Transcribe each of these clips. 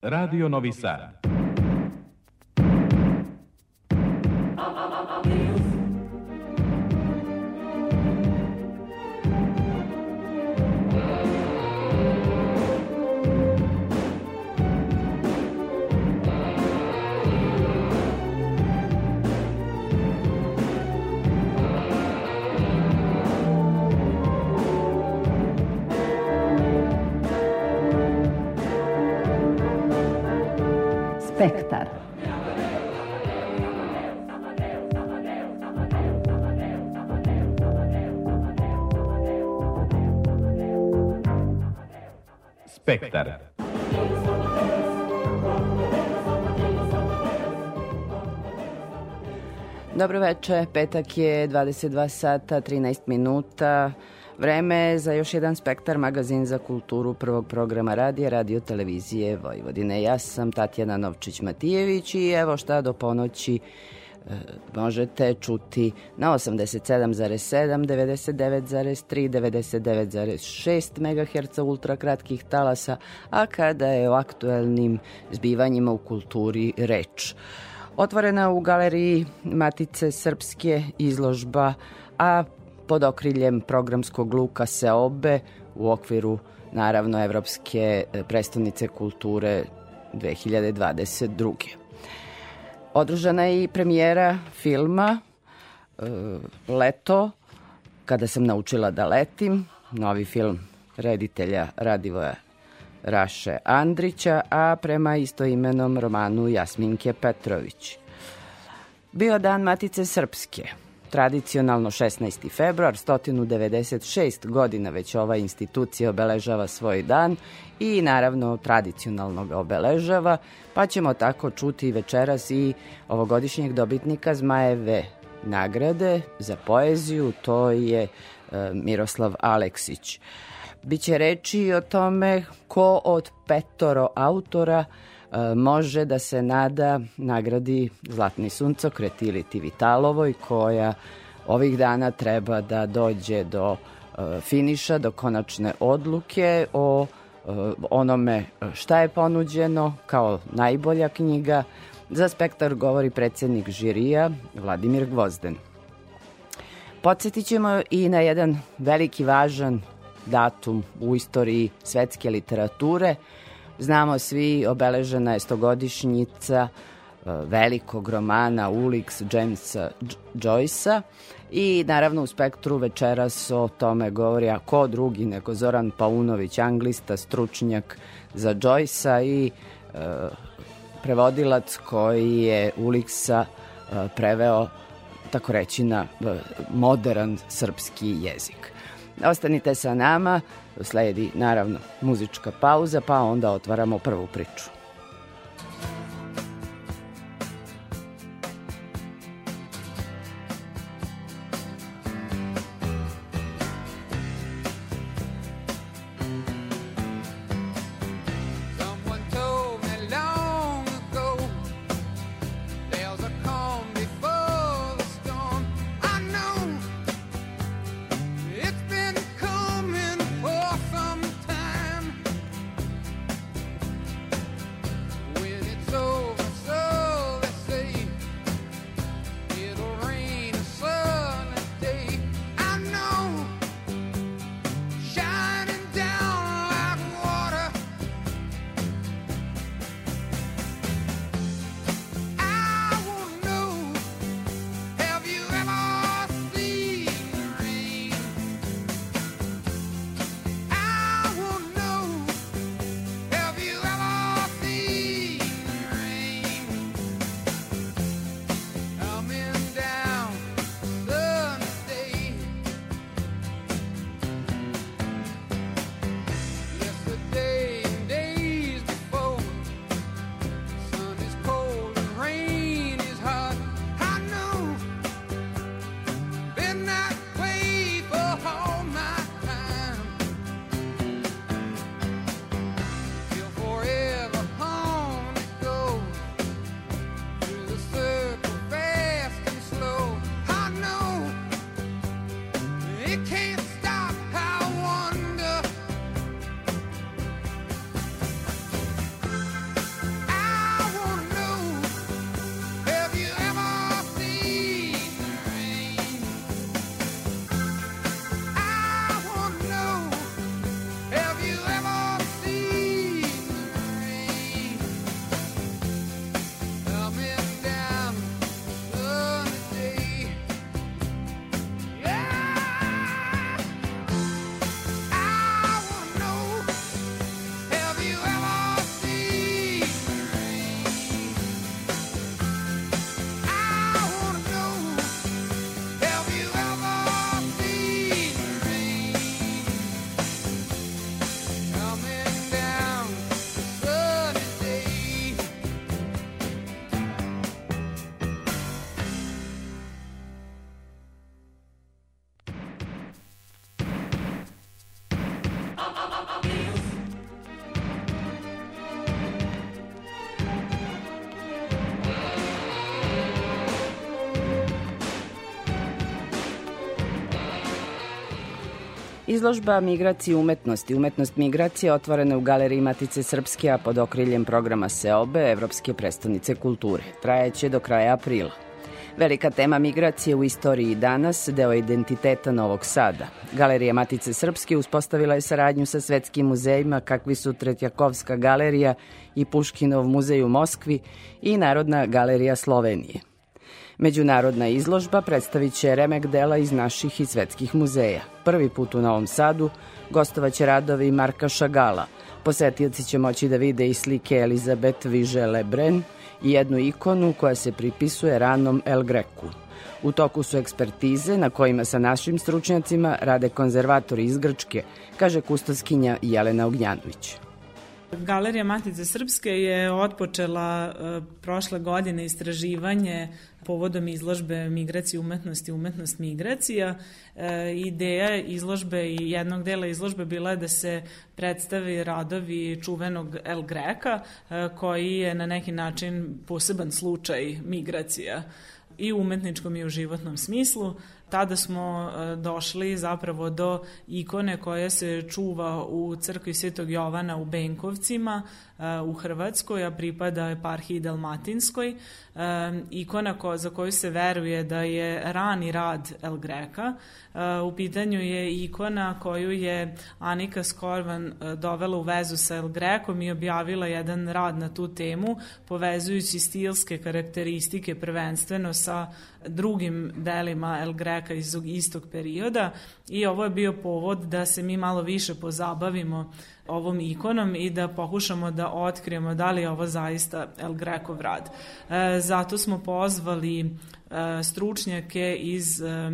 Radio Novi Sad. Spektar. Dobro veče, petak je 22 sata 13 minuta. Vreme za još jedan spektar magazin za kulturu prvog programa radija, radio televizije Vojvodine. Ja sam Tatjana Novčić-Matijević i evo šta do ponoći možete čuti na 87,7, 99,3, 99,6 MHz ultrakratkih talasa, a kada je o aktuelnim zbivanjima u kulturi reč. Otvorena u galeriji Matice Srpske izložba, a pod okriljem programskog luka Seobe u okviru naravno Evropske e, prestonice kulture 2022. Održana je i premijera filma e, Leto, kada sam naučila da letim, novi film reditelja Radivoja Raše Andrića, a prema istoimenom romanu Jasminke Petrović. Bio dan Matice Srpske, Tradicionalno 16. februar, 196 godina već ova institucija obeležava svoj dan i naravno tradicionalno ga obeležava, pa ćemo tako čuti večeras i ovogodišnjeg dobitnika Zmajeve nagrade za poeziju, to je e, Miroslav Aleksić. Biće reči o tome ko od petoro autora može da se nada nagradi Zlatni suncokret ili Tivitalovoj koja ovih dana treba da dođe do e, finiša, do konačne odluke o e, onome šta je ponuđeno kao najbolja knjiga. Za spektar govori predsednik žirija Vladimir Gvozden. Podsjetit ćemo i na jedan veliki važan datum u istoriji svetske literature – Znamo svi, obeležena je stogodišnjica e, velikog romana Ulix Jamesa Joyce-a i naravno u spektru večeras o tome govori a ko drugi nego Zoran Paunović, anglista, stručnjak za Joyce-a i e, prevodilac koji je Ulixa e, preveo tako reći na e, modern srpski jezik. Ostanite sa nama, sledi naravno muzička pauza, pa onda otvaramo prvu priču. Izložba Migracije umetnosti, umetnost migracije otvorena u Galeriji Matice Srpske, a pod okriljem programa SEOBE, Evropske prestonice kulture. Trajeće do kraja aprila. Velika tema migracije u istoriji danas, deo identiteta Novog Sada. Galerija Matice Srpske uspostavila je saradnju sa svetskim muzejima kakvi su Tretjakovska galerija i Puškinov muzej u Moskvi i Narodna galerija Slovenije. Međunarodna izložba predstavit će remek dela iz naših i svetskih muzeja. Prvi put u Novom Sadu gostovaće radovi Marka Šagala. Posetioci će moći da vide i slike Elizabet Viže Lebren i jednu ikonu koja se pripisuje ranom El Greku. U toku su ekspertize na kojima sa našim stručnjacima rade konzervatori iz Grčke, kaže kustoskinja Jelena Ognjanović. Galerija Matice Srpske je otpočela e, prošle godine istraživanje povodom izložbe Migracije umetnosti, umetnost migracija. E, ideja izložbe i jednog dela izložbe bila je da se predstavi radovi čuvenog El Greka, e, koji je na neki način poseban slučaj migracija i u umetničkom i u životnom smislu tada smo e, došli zapravo do ikone koja se čuva u crkvi Svetog Jovana u Benkovcima u Hrvatskoj, a pripada eparhiji Dalmatinskoj. Ikona ko, za koju se veruje da je rani rad El Greka. U pitanju je ikona koju je Anika Skorvan dovela u vezu sa El Grekom i objavila jedan rad na tu temu, povezujući stilske karakteristike prvenstveno sa drugim delima El Greka iz istog perioda i ovo je bio povod da se mi malo više pozabavimo ovom ikonom i da pokušamo da otkrijemo da li je ovo zaista El Grekov rad. E, zato smo pozvali e, stručnjake iz e,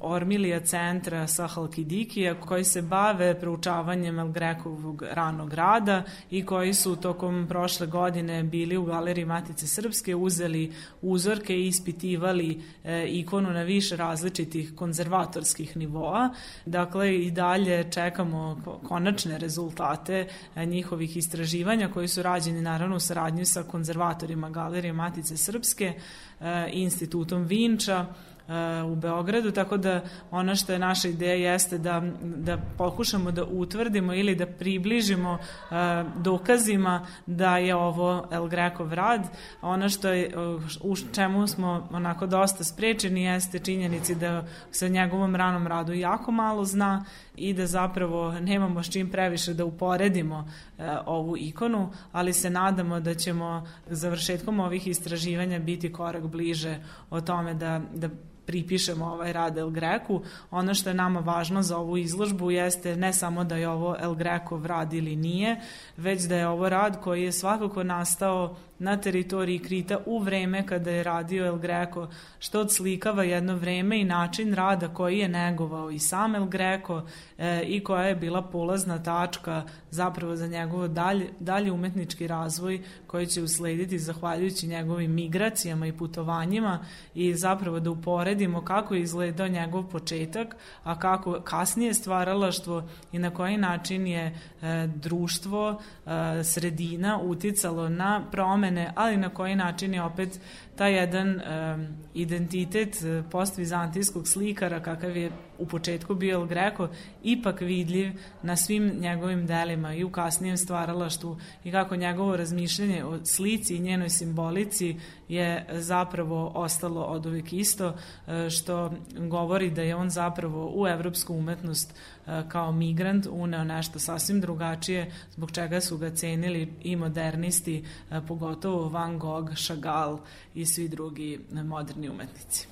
Ormilija centra sa Halkidikija koji se bave proučavanjem El Grekovog ranog rada i koji su tokom prošle godine bili u Galeriji Matice Srpske, uzeli uzorke i ispitivali e, ikonu na više različitih konzervatorskih nivoa. Dakle, i dalje čekamo konačne rezultate e, njihovih istraživanja koji su rađeni naravno u saradnju sa konzervatorima Galerije Matice Srpske, e, institutom Vinča, u Beogradu, tako da ono što je naša ideja jeste da, da pokušamo da utvrdimo ili da približimo dokazima da je ovo El Grekov rad. Ono što je, u čemu smo onako dosta sprečeni jeste činjenici da se njegovom ranom radu jako malo zna i da zapravo nemamo s čim previše da uporedimo e, ovu ikonu, ali se nadamo da ćemo završetkom ovih istraživanja biti korak bliže o tome da, da pripišemo ovaj rad El Greku. Ono što je nama važno za ovu izložbu jeste ne samo da je ovo El Grekov rad ili nije, već da je ovo rad koji je svakako nastao na teritoriji Krita u vreme kada je radio El Greco, što odslikava jedno vreme i način rada koji je negovao i sam El Greco e, i koja je bila polazna tačka zapravo za njegov dalje, dalje umetnički razvoj koji će uslediti zahvaljujući njegovim migracijama i putovanjima i zapravo da uporedimo kako je izgledao njegov početak, a kako kasnije stvaralaštvo i na koji način je e, društvo, e, sredina uticalo na promene, ali na koji način je opet taj jedan um, identitet e, postvizantijskog slikara kakav je u početku bio El Greco ipak vidljiv na svim njegovim delima i u kasnijem stvaralaštu i kako njegovo razmišljanje o slici i njenoj simbolici je zapravo ostalo od uvijek isto e, što govori da je on zapravo u evropsku umetnost e, kao migrant uneo nešto sasvim drugačije zbog čega su ga cenili i modernisti pogotovo Van Gogh, Chagall i svi drugi moderni umetnici.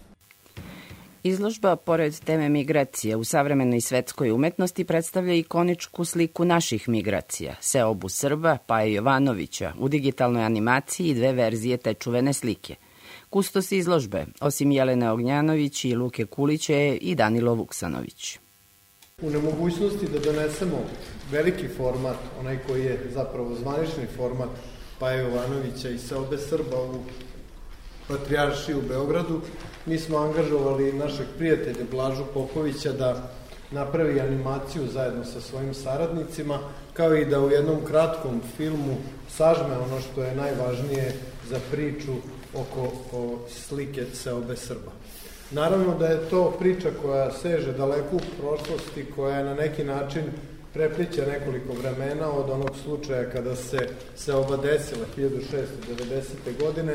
Izložba, pored teme migracije u savremenoj svetskoj umetnosti, predstavlja ikoničku sliku naših migracija, Seobu Srba, Paja Jovanovića, u digitalnoj animaciji i dve verzije te čuvene slike. Kustos izložbe, osim Jelene Ognjanović i Luke Kulića je i Danilo Vuksanović. U nemogućnosti da donesemo veliki format, onaj koji je zapravo zvanični format Paja Jovanovića i Seobe Srba u Patrijarši u Beogradu, mi smo angažovali našeg prijatelja Blažu Popovića da napravi animaciju zajedno sa svojim saradnicima, kao i da u jednom kratkom filmu sažme ono što je najvažnije za priču oko o slike Seobe Srba. Naravno da je to priča koja seže daleko u prošlosti, koja je na neki način prepliče nekoliko vremena od onog slučaja kada se se oba desila 1690. godine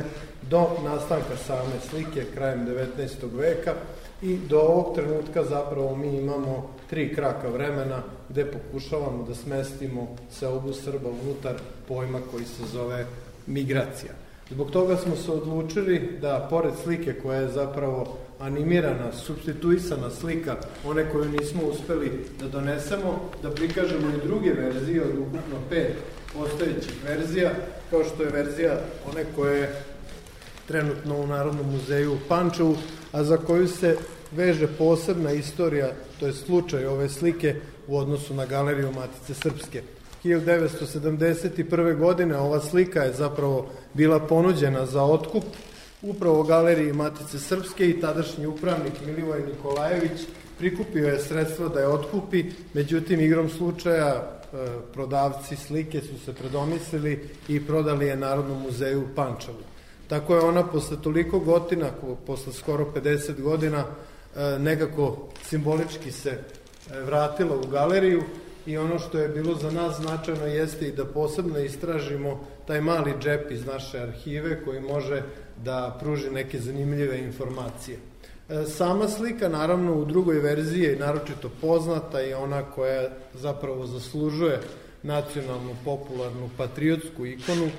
do nastanka same slike krajem 19. veka i do ovog trenutka zapravo mi imamo tri kraka vremena gde pokušavamo da smestimo seobu Srba unutar pojma koji se zove migracija. Zbog toga smo se odlučili da, pored slike koja je zapravo animirana, substituisana slika, one koju nismo uspeli da donesemo, da prikažemo i druge verzije od ukupno pet postojećih verzija, kao što je verzija one koje je trenutno u Narodnom muzeju u Pančevu, a za koju se veže posebna istorija, to je slučaj ove slike u odnosu na galeriju Matice Srpske. 1971. godine ova slika je zapravo bila ponuđena za otkup upravo galeriji Matice Srpske i tadašnji upravnik Milivoj Nikolajević prikupio je sredstva da je otkupi, međutim igrom slučaja e, prodavci slike su se predomislili i prodali je Narodnom muzeju u Pančevu. Tako je ona posle toliko godina, posle skoro 50 godina, e, nekako simbolički se e, vratila u galeriju i ono što je bilo za nas značajno jeste i da posebno istražimo taj mali džep iz naše arhive koji može da pruži neke zanimljive informacije. E, sama slika, naravno, u drugoj verziji je naročito poznata i ona koja zapravo zaslužuje nacionalnu, popularnu, patriotsku ikonu,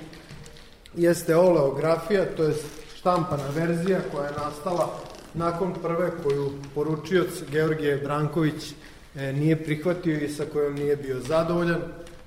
jeste oleografija, to je štampana verzija koja je nastala nakon prve koju poručioc Georgije Branković e, nije prihvatio i sa kojom nije bio zadovoljan.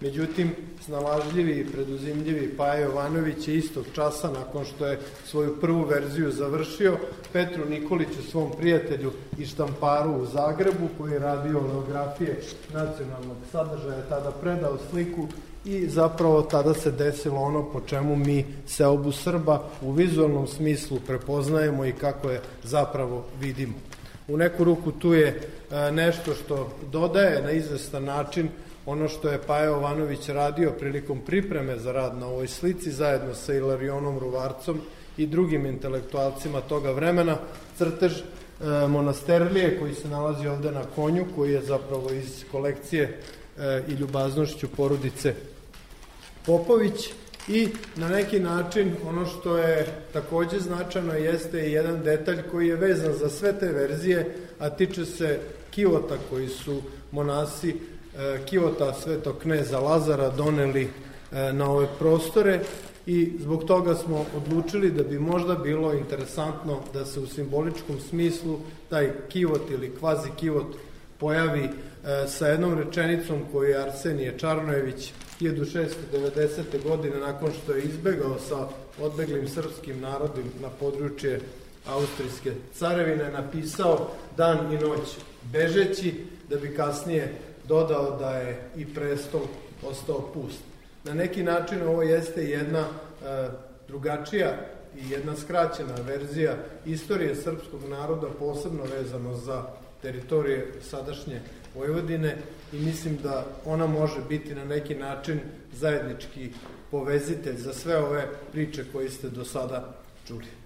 Međutim, snalažljivi i preduzimljivi Paja Jovanović je istog časa, nakon što je svoju prvu verziju završio, Petru Nikoliću, svom prijatelju i štamparu u Zagrebu, koji je radio oleografije nacionalnog sadržaja, tada predao sliku i zapravo tada se desilo ono po čemu mi seobu Srba u vizualnom smislu prepoznajemo i kako je zapravo vidimo. U neku ruku tu je e, nešto što dodaje na izvestan način ono što je Paja Jovanović radio prilikom pripreme za rad na ovoj slici zajedno sa Ilarionom Ruvarcom i drugim intelektualcima toga vremena, crtež e, monasterlije koji se nalazi ovde na konju, koji je zapravo iz kolekcije e, i ljubaznošću porodice Popović. I na neki način ono što je takođe značajno jeste i jedan detalj koji je vezan za sve te verzije, a tiče se kivota koji su monasi kivota svetog kneza Lazara doneli e, na ove prostore i zbog toga smo odlučili da bi možda bilo interesantno da se u simboličkom smislu taj kivot ili kvazi kivot pojavi e, sa jednom rečenicom koju je Arsenije Čarnojević 1690. godine nakon što je izbegao sa odbeglim srpskim narodim na područje Austrijske carevine napisao dan i noć bežeći da bi kasnije dodao da je i prestol ostao pust. Na neki način ovo jeste jedna e, drugačija i jedna skraćena verzija istorije srpskog naroda posebno vezano za teritorije sadašnje Vojvodine i mislim da ona može biti na neki način zajednički povezitelj za sve ove priče koje ste do sada čuli.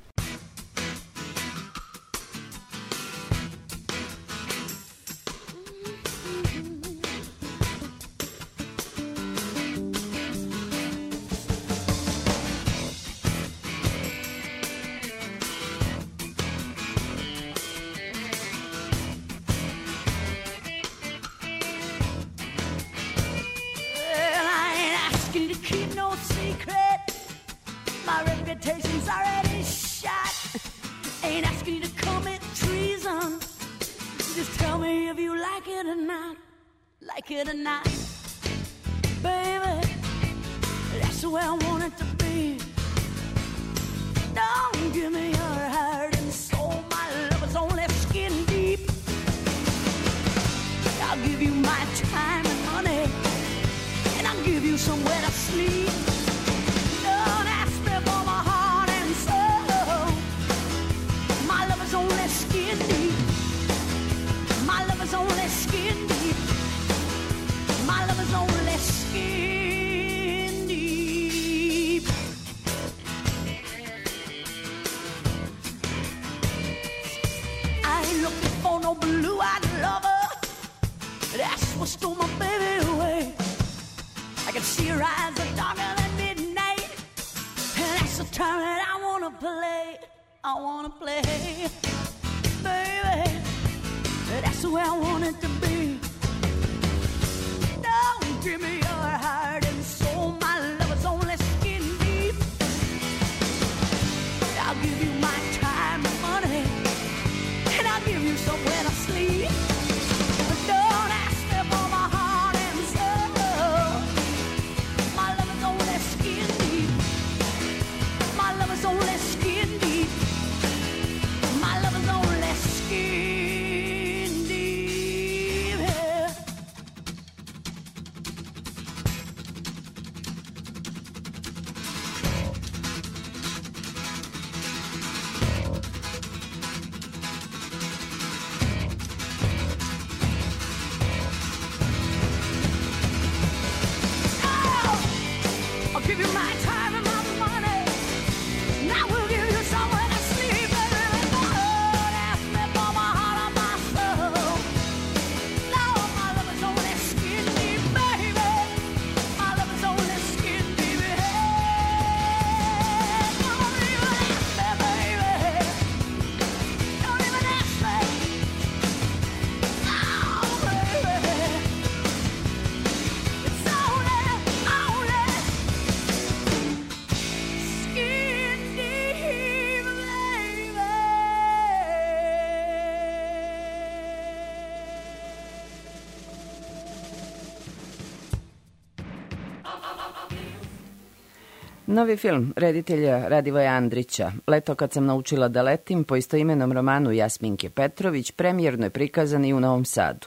Novi film reditelja Radivoja Andrića, Leto kad sam naučila da letim, po istoimenom romanu Jasminke Petrović, premijerno je prikazan i u Novom Sadu.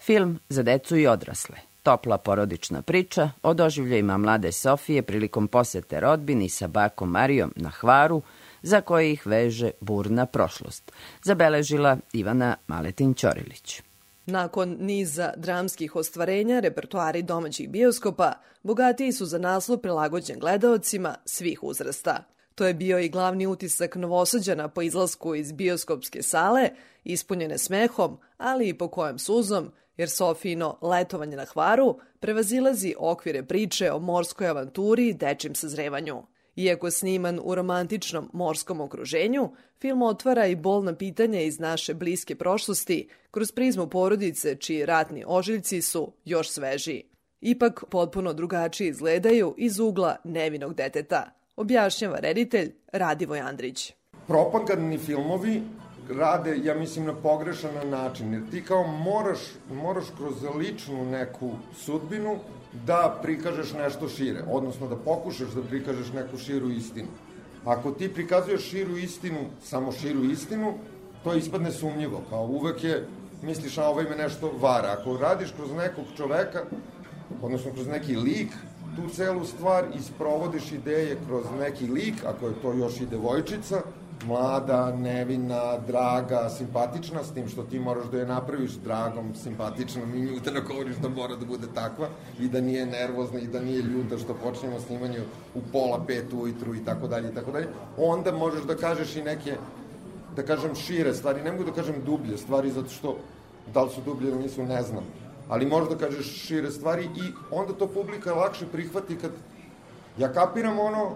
Film za decu i odrasle. Topla porodična priča o doživljajima mlade Sofije prilikom posete rodbini sa bakom Marijom na Hvaru, za koje ih veže burna prošlost, zabeležila Ivana Maletin-Ćorilić. Nakon niza dramskih ostvarenja, repertoari domaćih bioskopa bogatiji su za naslov prilagođen gledaocima svih uzrasta. To je bio i glavni utisak novosađana po izlasku iz bioskopske sale, ispunjene smehom, ali i po kojem suzom, jer Sofijino letovanje na hvaru prevazilazi okvire priče o morskoj avanturi i dečim sazrevanju. Iako sniman u romantičnom morskom okruženju, film otvara i bolna pitanja iz naše bliske prošlosti kroz prizmu porodice čiji ratni ožiljci su još svežiji. Ipak potpuno drugačije izgledaju iz ugla nevinog deteta, objašnjava reditelj Radivoj Andrić. propagandni filmovi rade, ja mislim, na pogrešan način, jer ti kao moraš, moraš kroz ličnu neku sudbinu da prikažeš nešto šire, odnosno da pokušaš da prikažeš neku širu istinu. Ako ti prikazuješ širu istinu, samo širu istinu, to ispadne sumnjivo, kao uvek je, misliš, a ovaj me nešto vara. Ako radiš kroz nekog čoveka, odnosno kroz neki lik, tu celu stvar i sprovodiš ideje kroz neki lik, ako je to još i devojčica, mlada, nevina, draga, simpatična, s tim što ti moraš da je napraviš dragom, simpatičnom i nju da nagovoriš da mora da bude takva i da nije nervozna i da nije ljuta što počnemo snimanje u pola pet ujutru i tako dalje i tako dalje, onda možeš da kažeš i neke da kažem šire stvari, ne mogu da kažem dublje stvari zato što da li su dublje ili nisu, ne znam. Ali možeš da kažeš šire stvari i onda to publika lakše prihvati kad ja kapiram ono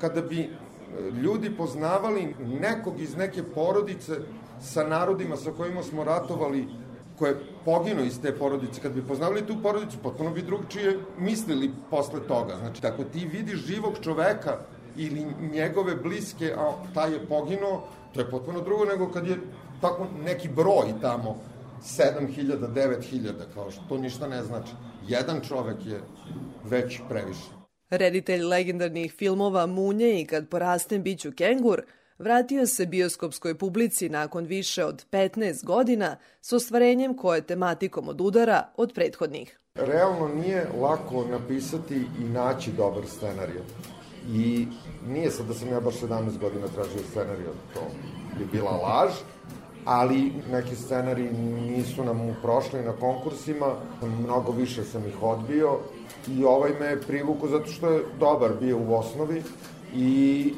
kada bi ljudi poznavali nekog iz neke porodice sa narodima sa kojima smo ratovali koje poginu iz te porodice, kad bi poznavali tu porodicu, potpuno bi drugčije mislili posle toga. Znači, ako ti vidiš živog čoveka ili njegove bliske, a taj je poginuo, to je potpuno drugo nego kad je tako neki broj tamo, 7000, 9000, kao što to ništa ne znači. Jedan čovek je već previše. Reditelj legendarnih filmova Munje i Kad porastem biću kengur vratio se bioskopskoj publici nakon više od 15 godina s ostvarenjem koje tematikom od udara od prethodnih. Realno nije lako napisati i naći dobar scenarij. I nije sad da sam ja baš 17 godina tražio scenarij, to je bila laž, ali neki scenari nisu nam prošli na konkursima, mnogo više sam ih odbio i ovaj me je privukao zato što je dobar bio u osnovi i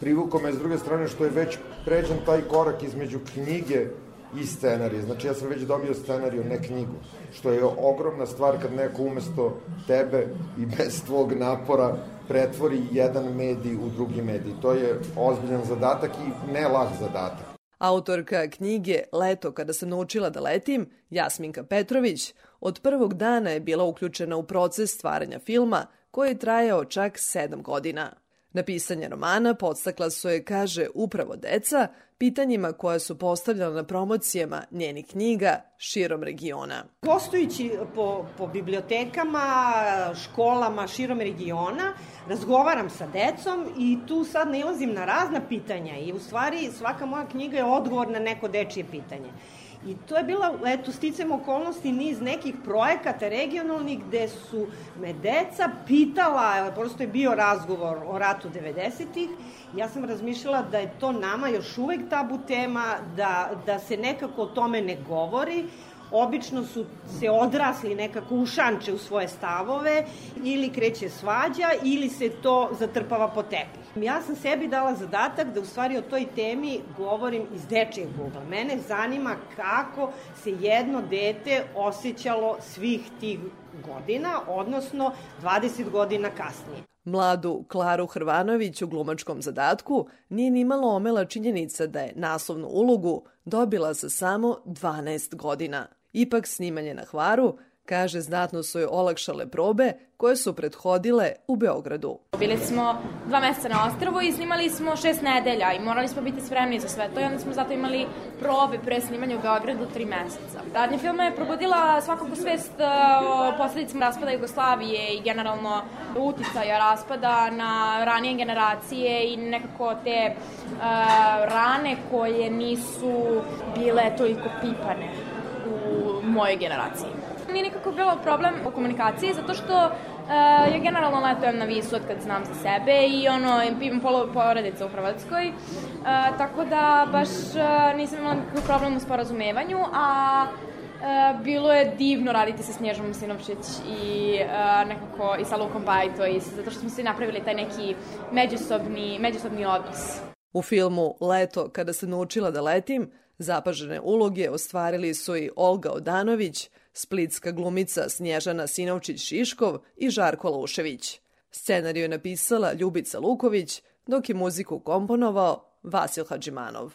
privukao me s druge strane što je već pređen taj korak između knjige i scenarije. Znači ja sam već dobio scenariju, ne knjigu, što je ogromna stvar kad neko umesto tebe i bez tvog napora pretvori jedan medij u drugi medij. To je ozbiljan zadatak i ne lah zadatak. Autorka knjige Leto kada sam naučila da letim, Jasminka Petrović, od prvog dana je bila uključena u proces stvaranja filma koji je trajao čak sedam godina. Na pisanje romana podstakla su je, kaže, upravo deca, pitanjima koja su postavljala na promocijama njenih knjiga širom regiona. Gostujući po, po bibliotekama, školama širom regiona, razgovaram sa decom i tu sad nalazim na razna pitanja i u stvari svaka moja knjiga je odgovor na neko dečije pitanje. I to je bila, eto, sticam okolnosti niz nekih projekata regionalnih gde su me deca pitala, prosto je bio razgovor o ratu 90-ih, ja sam razmišljala da je to nama još uvek tabu tema, da, da se nekako o tome ne govori, obično su se odrasli nekako ušanče u svoje stavove ili kreće svađa ili se to zatrpava po tepih. Ja sam sebi dala zadatak da u stvari o toj temi govorim iz dečijeg ugla. Mene zanima kako se jedno dete osjećalo svih tih godina, odnosno 20 godina kasnije. Mladu Klaru Hrvanović u glumačkom zadatku nije ni malo omela činjenica da je naslovnu ulogu dobila sa samo 12 godina. Ipak snimanje na Hvaru Kaže, znatno su joj olakšale probe koje su prethodile u Beogradu. Bili smo dva meseca na ostrvu i snimali smo šest nedelja i morali smo biti spremni za sve to i onda smo zato imali probe pre snimanja u Beogradu tri meseca. Radnja filma je probudila svakako svest uh, o posledicama raspada Jugoslavije i generalno uticaja raspada na ranije generacije i nekako te uh, rane koje nisu bile toliko pipane u mojoj generaciji nije nikako bilo problem u komunikaciji, zato što uh, ja generalno letujem na visu od kad znam za sebe i ono, imam polo porodica u Hrvatskoj, uh, tako da baš uh, nisam imala nikakav problem u sporazumevanju, a Uh, bilo je divno raditi sa Snježom Sinovčić i uh, nekako i sa Lukom Bajto i zato što smo svi napravili taj neki međusobni, međusobni odnos. U filmu Leto, kada se naučila da letim, zapažene uloge ostvarili su i Olga Odanović, splitska glumica Snježana Sinovčić-Šiškov i Žarko Lušević. Scenariju je napisala Ljubica Luković, dok je muziku komponovao Vasil Hadžimanov.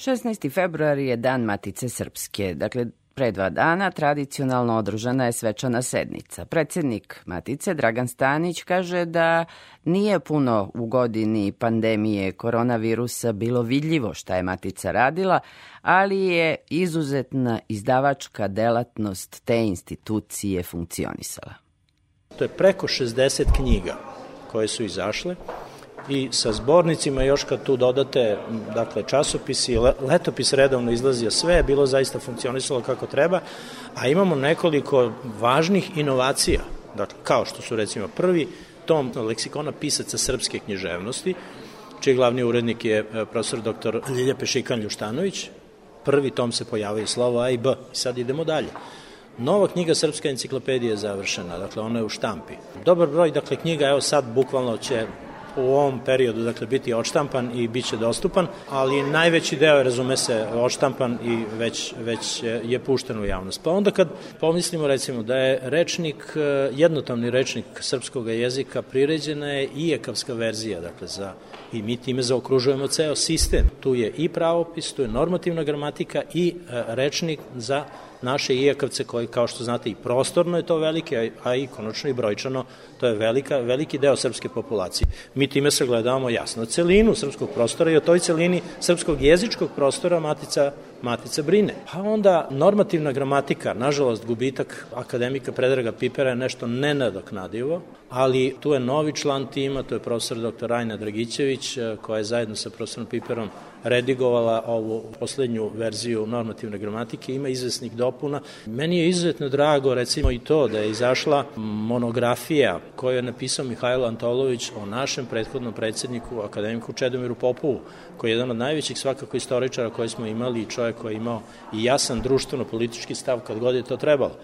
16. februar je dan Matice Srpske, dakle Pre dva dana tradicionalno održana je svečana sednica. Predsednik Matice Dragan Stanić kaže da nije puno u godini pandemije koronavirusa bilo vidljivo šta je Matica radila, ali je izuzetna izdavačka delatnost te institucije funkcionisala. To je preko 60 knjiga koje su izašle i sa zbornicima još kad tu dodate dakle časopisi, letopis redovno izlazio sve, je bilo zaista funkcionisalo kako treba, a imamo nekoliko važnih inovacija, dakle kao što su recimo prvi tom leksikona pisaca srpske književnosti, čiji glavni urednik je e, profesor dr. Ljilja Pešikan Ljuštanović, prvi tom se pojavaju slovo A i B i sad idemo dalje. Nova knjiga Srpska enciklopedija je završena, dakle ona je u štampi. Dobar broj, dakle knjiga, evo sad bukvalno će u ovom periodu dakle biti odštampan i biće dostupan, ali najveći deo je razume se odštampan i već, već je pušten u javnost. Pa onda kad pomislimo recimo da je rečnik, jednotomni rečnik srpskog jezika priređena je i ekavska verzija, dakle za i mi time zaokružujemo ceo sistem. Tu je i pravopis, tu je normativna gramatika i rečnik za naše ijakavce koji, kao što znate, i prostorno je to velike, a i konačno i brojčano, to je velika, veliki deo srpske populacije. Mi time se gledamo jasno celinu srpskog prostora i o toj celini srpskog jezičkog prostora Matica Matica brine. Pa onda normativna gramatika, nažalost gubitak akademika Predraga Pipera je nešto nenadoknadivo, ali tu je novi član tima, to je profesor dr. Rajna Dragićević, koja je zajedno sa profesorom Piperom redigovala ovu poslednju verziju normativne gramatike, ima izvesnih dopuna. Meni je izuzetno drago recimo i to da je izašla monografija koju je napisao Mihajlo Antolović o našem prethodnom predsedniku, akademiku Čedomiru Popovu, koji je jedan od najvećih svakako istoričara koje smo imali i čovjek koji je imao i jasan društveno-politički stav kad god je to trebalo.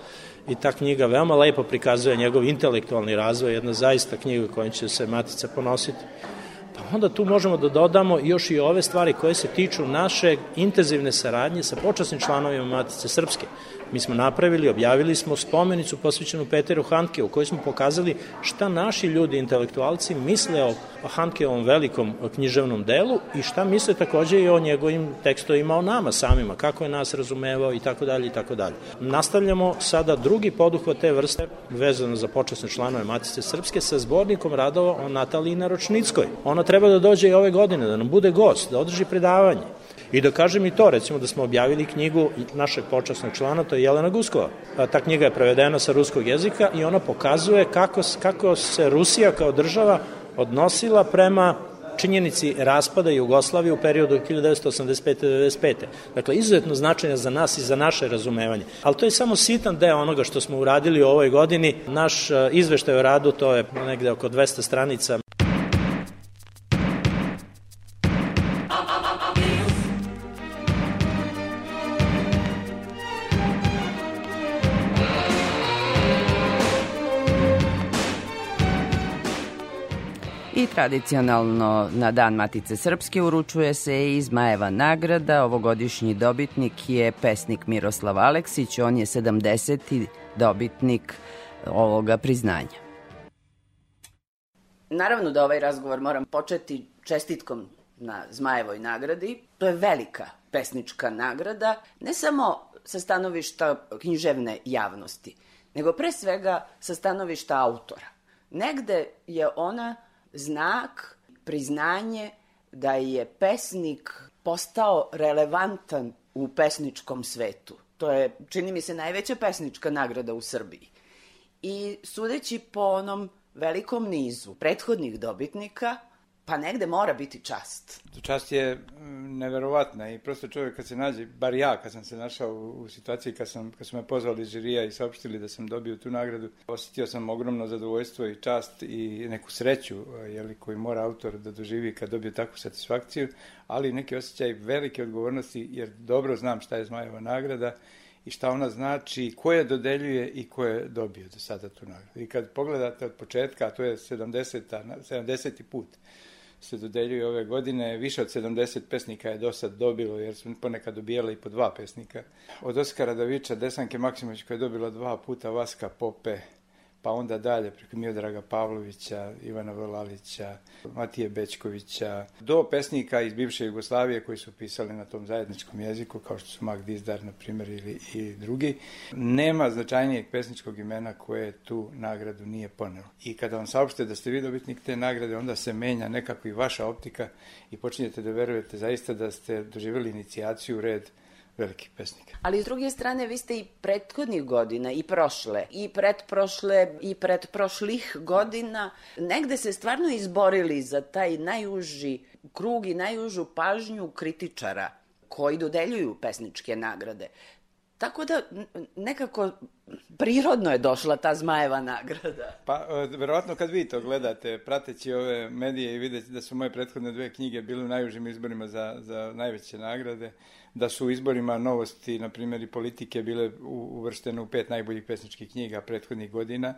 I ta knjiga veoma lepo prikazuje njegov intelektualni razvoj, jedna zaista knjiga kojom će se Matica ponositi. Pa onda tu možemo da dodamo još i ove stvari koje se tiču naše intenzivne saradnje sa počasnim članovima Matice Srpske. Mi smo napravili, objavili smo spomenicu posvećenu Peteru Handke u kojoj smo pokazali šta naši ljudi, intelektualci, misle o Handkeovom velikom književnom delu i šta misle takođe i o njegovim tekstovima o nama samima, kako je nas razumevao i tako dalje i tako dalje. Nastavljamo sada drugi poduhvat te vrste vezano za počasne članove Matice Srpske sa zbornikom radova o Nataliji Naročnickoj. Ona treba da dođe i ove godine, da nam bude gost, da održi predavanje. I da kažem i to, recimo da smo objavili knjigu našeg počasnog člana, to je Jelena Guskova. Ta knjiga je prevedena sa ruskog jezika i ona pokazuje kako, kako se Rusija kao država odnosila prema činjenici raspada Jugoslavije u periodu 1985-95. Dakle, izuzetno značajna za nas i za naše razumevanje. Ali to je samo sitan deo onoga što smo uradili u ovoj godini. Naš izveštaj o radu, to je negde oko 200 stranica. Tradicionalno na Dan Matice Srpske uručuje se i Zmajeva nagrada. Ovogodišnji dobitnik je pesnik Miroslav Aleksić. On je 70. dobitnik ovoga priznanja. Naravno da ovaj razgovor moram početi čestitkom na Zmajevoj nagradi. To je velika pesnička nagrada, ne samo sa stanovišta književne javnosti, nego pre svega sa stanovišta autora. Negde je ona znak, priznanje da je pesnik postao relevantan u pesničkom svetu. To je, čini mi se, najveća pesnička nagrada u Srbiji. I sudeći po onom velikom nizu prethodnih dobitnika, pa negde mora biti čast. Čast je neverovatna i prosto čovjek kad se nađe, bar ja kad sam se našao u, u situaciji kad, sam, kad su me pozvali iz žirija i saopštili da sam dobio tu nagradu, osjetio sam ogromno zadovoljstvo i čast i neku sreću jeli, koju mora autor da doživi kad dobije takvu satisfakciju, ali neki osjećaj velike odgovornosti jer dobro znam šta je Zmajeva nagrada i šta ona znači, ko je dodeljuje i ko je dobio do sada tu nagradu. I kad pogledate od početka, a to je 70. 70. put, se dodeljuje ove godine. Više od 70 pesnika je do sad dobilo, jer su ponekad dobijali i po dva pesnika. Od Oskara Davića, Desanke Maksimović koja je dobila dva puta Vaska Pope, pa onda dalje preko Miodraga Pavlovića, Ivana Volalića, Matije Bečkovića, do pesnika iz bivše Jugoslavije koji su pisali na tom zajedničkom jeziku, kao što su Mag Dizdar, na primjer, ili i drugi. Nema značajnijeg pesničkog imena koje tu nagradu nije ponelo. I kada vam saopšte da ste vi dobitnik te nagrade, onda se menja nekako i vaša optika i počinjete da verujete zaista da ste doživjeli inicijaciju u red velikih pesnika. Ali s druge strane, vi ste i prethodnih godina, i prošle, i pretprošle, i pretprošlih godina, negde se stvarno izborili za taj najuži krug i najužu pažnju kritičara koji dodeljuju pesničke nagrade. Tako da nekako prirodno je došla ta Zmajeva nagrada. Pa, e, verovatno kad vi to gledate, prateći ove medije i vidite da su moje prethodne dve knjige bile u najužim izborima za, za najveće nagrade, da su u izborima novosti, na primjer i politike, bile uvrštene u pet najboljih pesničkih knjiga prethodnih godina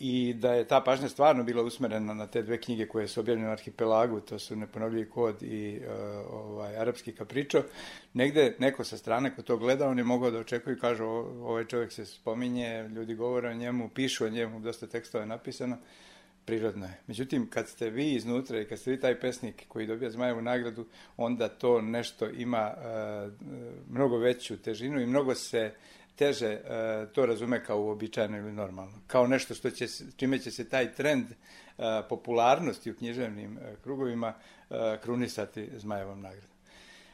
i da je ta pažnja stvarno bila usmerena na te dve knjige koje su objavljene u Arhipelagu, to su Neponovljivi kod i uh, ovaj, Arapski kapričo. Negde neko sa strane ko to gleda, on je mogao da očekuje i kaže ovaj čovjek se spominje, ljudi govore o njemu, pišu o njemu, dosta tekstova je napisano prirodno je. Međutim, kad ste vi iznutra i kad ste vi taj pesnik koji dobija Zmajevu nagradu, onda to nešto ima uh, mnogo veću težinu i mnogo se teže uh, to razume kao uobičajeno ili normalno. Kao nešto što će, čime će se taj trend uh, popularnosti u književnim uh, krugovima krunisati Zmajevom nagradom.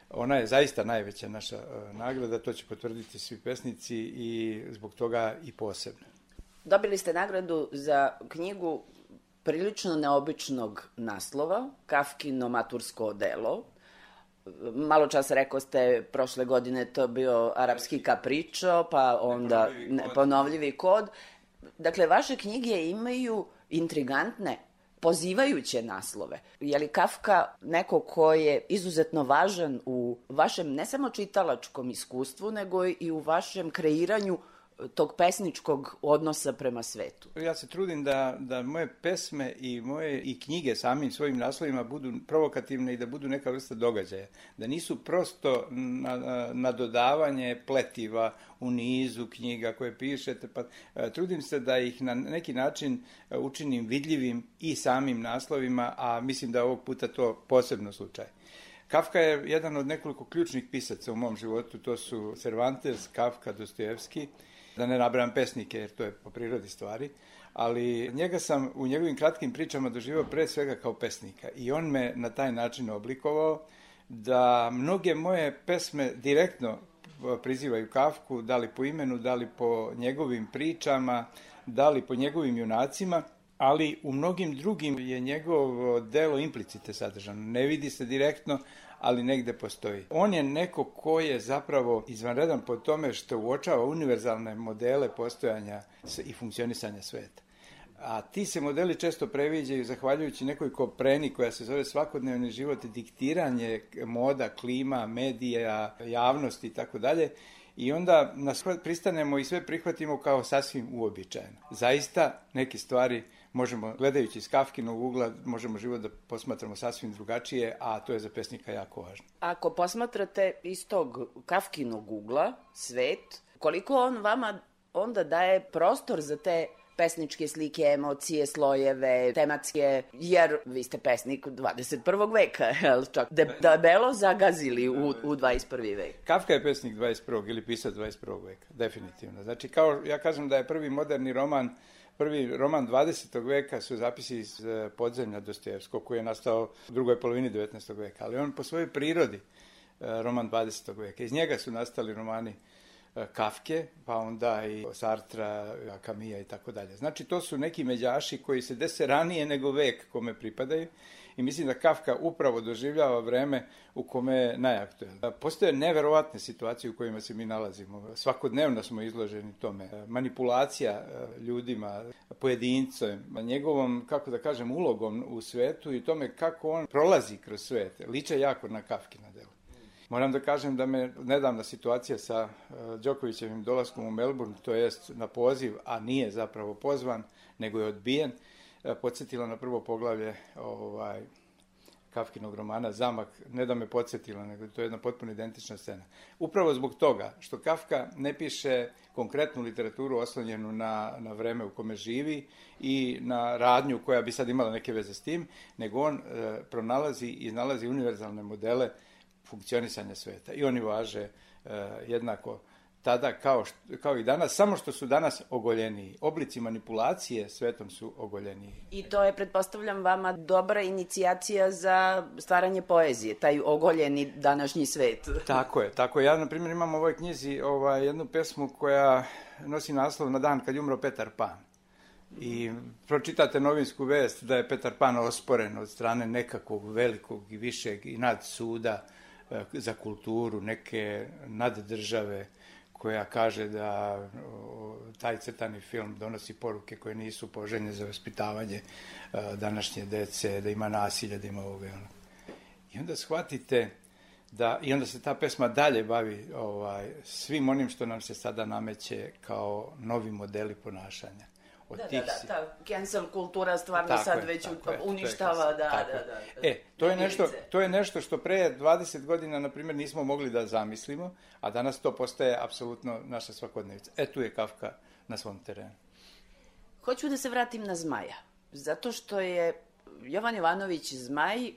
Ona je zaista najveća naša nagrada, to će potvrditi svi pesnici i zbog toga i posebno. Dobili ste nagradu za knjigu prilično neobičnog naslova, Kafkino matursko delo. Malo čas rekao ste, prošle godine to bio arapski kapričo, pa onda neponovljivi kod. ponovljivi kod. Dakle, vaše knjige imaju intrigantne pozivajuće naslove. Je li Kafka neko ko je izuzetno važan u vašem ne samo čitalačkom iskustvu, nego i u vašem kreiranju tog pesničkog odnosa prema svetu. Ja se trudim da, da moje pesme i moje i knjige samim svojim naslovima budu provokativne i da budu neka vrsta događaja. Da nisu prosto na, na pletiva u nizu knjiga koje pišete, pa e, trudim se da ih na neki način e, učinim vidljivim i samim naslovima, a mislim da ovog puta to posebno slučaj. Kafka je jedan od nekoliko ključnih pisaca u mom životu, to su Cervantes, Kafka, Dostojevski, da ne nabrajam pesnike, jer to je po prirodi stvari, ali njega sam u njegovim kratkim pričama doživao pre svega kao pesnika i on me na taj način oblikovao da mnoge moje pesme direktno prizivaju Kafku, da li po imenu, da li po njegovim pričama, da li po njegovim junacima, ali u mnogim drugim je njegovo delo implicite sadržano. Ne vidi se direktno, ali negde postoji. On je neko ko je zapravo izvanredan po tome što uočava univerzalne modele postojanja i funkcionisanja sveta. A ti se modeli često previđaju zahvaljujući nekoj kopreni koja se zove svakodnevni život, diktiranje moda, klima, medija, javnosti i tako dalje. I onda nas pristanemo i sve prihvatimo kao sasvim uobičajeno. Zaista neke stvari možemo, gledajući iz Kafkinog ugla, možemo život da posmatramo sasvim drugačije, a to je za pesnika jako važno. Ako posmatrate iz tog Kafkinog ugla, svet, koliko on vama onda daje prostor za te pesničke slike, emocije, slojeve, tematske, jer vi ste pesnik 21. veka, jel čak de, debelo zagazili u, u 21. vek. Kafka je pesnik 21. ili pisac 21. veka, definitivno. Znači, kao ja kažem da je prvi moderni roman Prvi roman 20. veka su zapisi iz e, podzemlja Dostojevskog, koji je nastao u drugoj polovini 19. veka, ali on po svojoj prirodi e, roman 20. veka. Iz njega su nastali romani e, Kafke, pa onda i Sartra, Kamija i tako dalje. Znači, to su neki međaši koji se dese ranije nego vek kome pripadaju i mislim da Kafka upravo doživljava vreme u kome je najaktuelno. Postoje neverovatne situacije u kojima se mi nalazimo. Svakodnevno smo izloženi tome. Manipulacija e, ljudima, pojedincem, njegovom, kako da kažem, ulogom u svetu i tome kako on prolazi kroz svet. Liče jako na Kafkina dela. Moram da kažem da me nedavna situacija sa e, Đokovićevim dolaskom u Melbourne, to jest na poziv, a nije zapravo pozvan, nego je odbijen, E, podsjetila na prvo poglavlje ovaj, Kafkinog romana Zamak, ne da me podsjetila, nego to je jedna potpuno identična scena. Upravo zbog toga što Kafka ne piše konkretnu literaturu oslonjenu na, na vreme u kome živi i na radnju koja bi sad imala neke veze s tim, nego on e, pronalazi i nalazi univerzalne modele funkcionisanja sveta. I oni važe e, jednako tada kao, što, kao i danas, samo što su danas ogoljeniji. Oblici manipulacije svetom su ogoljeniji. I to je, pretpostavljam, vama dobra inicijacija za stvaranje poezije, taj ogoljeni današnji svet. Tako je, tako je. Ja, na primjer, imam u ovoj knjizi ovaj, jednu pesmu koja nosi naslov na dan kad je umro Petar Pan. I pročitate novinsku vest da je Petar Pan osporen od strane nekakvog velikog i višeg i nad suda eh, za kulturu, neke naddržave koja kaže da taj crtani film donosi poruke koje nisu poželjne za vaspitavanje a, današnje dece, da ima nasilja, da ima ovoga ono. I onda shvatite da, i onda se ta pesma dalje bavi ovaj, svim onim što nam se sada nameće kao novi modeli ponašanja. Od Da, tih da, da, ta cancel kultura stvarno Tako sad je, već tako je, to je uništava, kasno, da, tako da, je. da. E, to je, nešto, to je nešto što pre 20 godina, na primjer, nismo mogli da zamislimo, a danas to postaje apsolutno naša svakodnevica. E, tu je Kafka na svom terenu. Hoću da se vratim na Zmaja, zato što je Jovan Jovanović Zmaj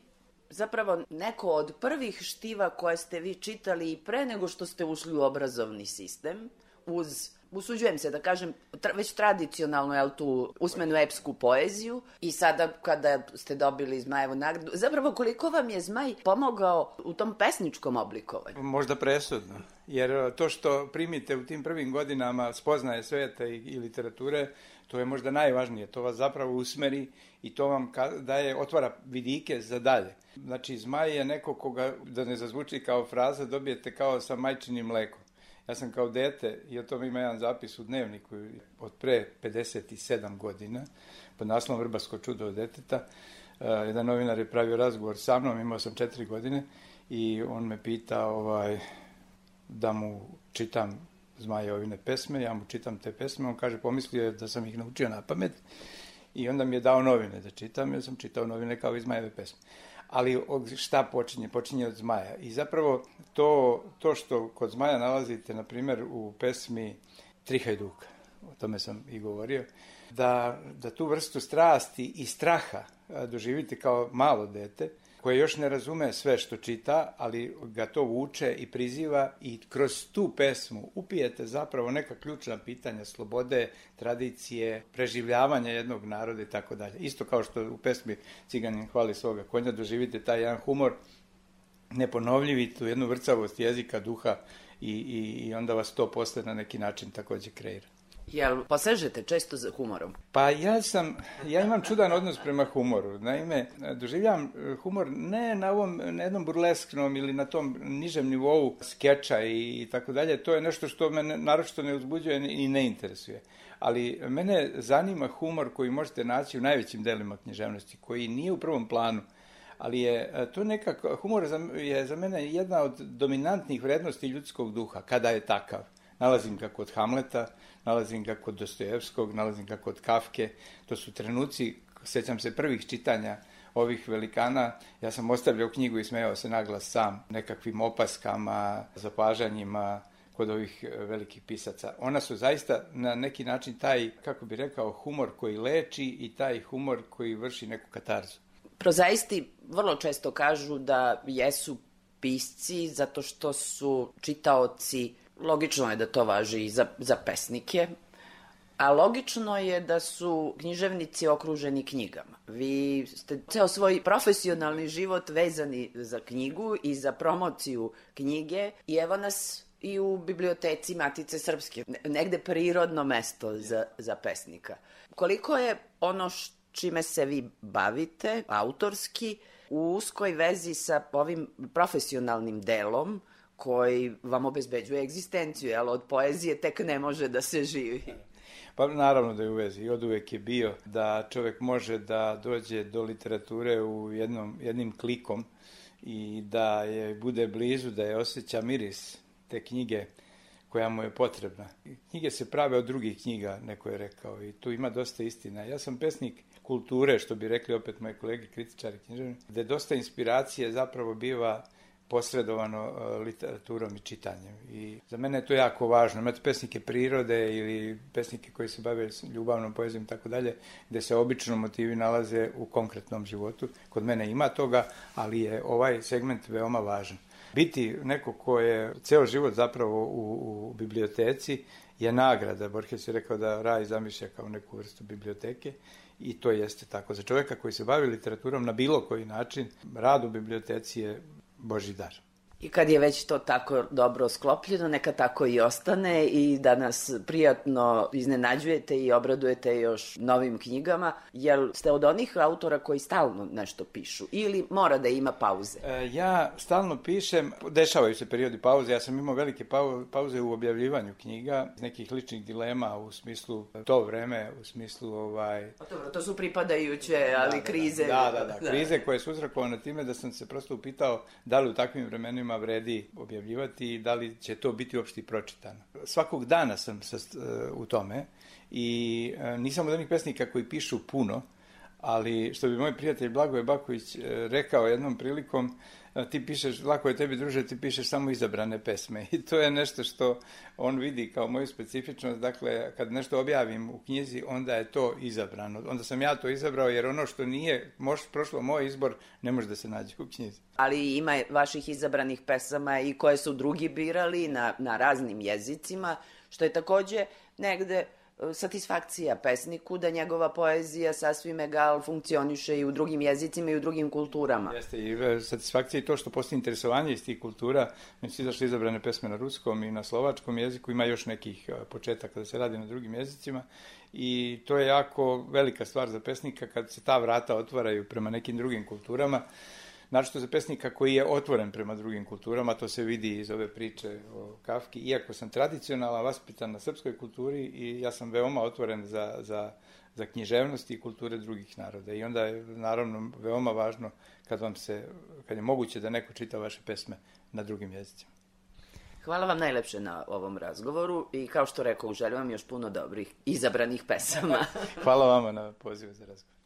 zapravo neko od prvih štiva koje ste vi čitali i pre nego što ste ušli u obrazovni sistem, uz usuđujem se da kažem, tra, već tradicionalno, jel tu, usmenu epsku poeziju i sada kada ste dobili Zmajevu nagradu, zapravo koliko vam je Zmaj pomogao u tom pesničkom oblikovanju? Možda presudno, jer to što primite u tim prvim godinama spoznaje sveta i, i literature, to je možda najvažnije, to vas zapravo usmeri i to vam daje, otvara vidike za dalje. Znači, zmaj je neko koga, da ne zazvuči kao fraza, dobijete kao sa majčinim mlekom. Ja sam kao dete, i o tome ima jedan zapis u dnevniku od pre 57 godina, pod naslovom Vrbasko čudo od deteta, uh, jedan novinar je pravio razgovor sa mnom, imao sam četiri godine, i on me pita ovaj, da mu čitam Zmajovine pesme, ja mu čitam te pesme, on kaže, pomislio je da sam ih naučio na pamet, i onda mi je dao novine da čitam, ja sam čitao novine kao i Zmajeve pesme. Ali šta počinje? Počinje od Zmaja. I zapravo to, to što kod Zmaja nalazite, na primjer, u pesmi Tri hajduka, o tome sam i govorio, da, da tu vrstu strasti i straha doživite kao malo dete, koje još ne razume sve što čita, ali ga to vuče i priziva i kroz tu pesmu upijete zapravo neka ključna pitanja slobode, tradicije, preživljavanja jednog naroda i tako dalje. Isto kao što u pesmi Ciganin hvali svoga konja doživite taj jedan humor neponovljivi, tu jednu vrcavost jezika, duha i, i, i onda vas to posle na neki način takođe kreira. Jel posežete često za humorom? Pa ja sam, ja imam čudan odnos prema humoru. Naime, doživljam humor ne na ovom, na jednom burlesknom ili na tom nižem nivou skeča i, tako dalje. To je nešto što me naročito ne uzbuđuje i ne interesuje. Ali mene zanima humor koji možete naći u najvećim delima književnosti, koji nije u prvom planu ali je to nekako, humor je za mene jedna od dominantnih vrednosti ljudskog duha, kada je takav. Nalazim ga kod Hamleta, nalazim ga kod Dostojevskog, nalazim ga kod Kafke. To su trenuci, sećam se prvih čitanja ovih velikana, ja sam ostavljao knjigu i smejao se naglas sam nekakvim opaskama, zapažanjima kod ovih velikih pisaca. Ona su zaista na neki način taj, kako bi rekao, humor koji leči i taj humor koji vrši neku katarzu. Prozaisti vrlo često kažu da jesu pisci zato što su čitaoci, logično je da to važi i za, za pesnike, a logično je da su književnici okruženi knjigama. Vi ste ceo svoj profesionalni život vezani za knjigu i za promociju knjige i evo nas i u biblioteci Matice Srpske, negde prirodno mesto za, za pesnika. Koliko je ono čime se vi bavite, autorski, u uskoj vezi sa ovim profesionalnim delom koji vam obezbeđuje egzistenciju, jel od poezije tek ne može da se živi. Pa naravno da je u vezi i od uvek je bio da čovek može da dođe do literature u jednom, jednim klikom i da je bude blizu, da je osjeća miris te knjige koja mu je potrebna. Knjige se prave od drugih knjiga, neko je rekao, i tu ima dosta istina. Ja sam pesnik kulture, što bi rekli opet moji kolege kritičari književni, gde dosta inspiracije zapravo biva posredovano e, literaturom i čitanjem. I za mene je to jako važno. Imate pesnike prirode ili pesnike koji se bave ljubavnom poezijom i tako dalje, gde se obično motivi nalaze u konkretnom životu. Kod mene ima toga, ali je ovaj segment veoma važan. Biti neko ko je ceo život zapravo u, u biblioteci je nagrada. Borges je rekao da raj zamišlja kao neku vrstu biblioteke i to jeste tako. Za čoveka koji se bavi literaturom na bilo koji način, rad u biblioteci je Božidař. I kad je već to tako dobro sklopljeno, neka tako i ostane i da nas prijatno iznenađujete i obradujete još novim knjigama. Jel ste od onih autora koji stalno nešto pišu ili mora da ima pauze? E, ja stalno pišem, dešavaju se periodi pauze, ja sam imao velike pauze u objavljivanju knjiga, nekih ličnih dilema u smislu to vreme, u smislu ovaj... Dobro, to su pripadajuće, ali da, da, krize... Da, da, da, krize koje su uzrakovane time da sam se prosto upitao da li u takvim vremenima vredi objavljivati i da li će to biti uopšte pročitano. Svakog dana sam sa, u tome i e, nisam od onih pesnika koji pišu puno, ali što bi moj prijatelj Blagoje Baković e, rekao jednom prilikom, ti pišeš, lako je tebi druže, ti pišeš samo izabrane pesme. I to je nešto što on vidi kao moju specifičnost, dakle kad nešto objavim u knjizi, onda je to izabrano, onda sam ja to izabrao jer ono što nije mož, prošlo moj izbor ne može da se nađe u knjizi. Ali ima vaših izabranih pesama i koje su drugi birali na, na raznim jezicima, što je takođe negde satisfakcija pesniku da njegova poezija sasvim egal funkcioniše i u drugim jezicima i u drugim kulturama. Jeste i e, satisfakcija i to što postoji interesovanje iz tih kultura. Mi su izašli izabrane pesme na ruskom i na slovačkom jeziku, ima još nekih e, početaka da se radi na drugim jezicima i to je jako velika stvar za pesnika kad se ta vrata otvaraju prema nekim drugim kulturama naročito za pesnika koji je otvoren prema drugim kulturama, to se vidi iz ove priče o Kafki. Iako sam tradicionalno vaspitan na srpskoj kulturi i ja sam veoma otvoren za, za, za književnost i kulture drugih naroda. I onda je naravno veoma važno kad vam se, kad je moguće da neko čita vaše pesme na drugim jezicima. Hvala vam najlepše na ovom razgovoru i kao što rekao, želim vam još puno dobrih izabranih pesama. Hvala vama na pozivu za razgovor.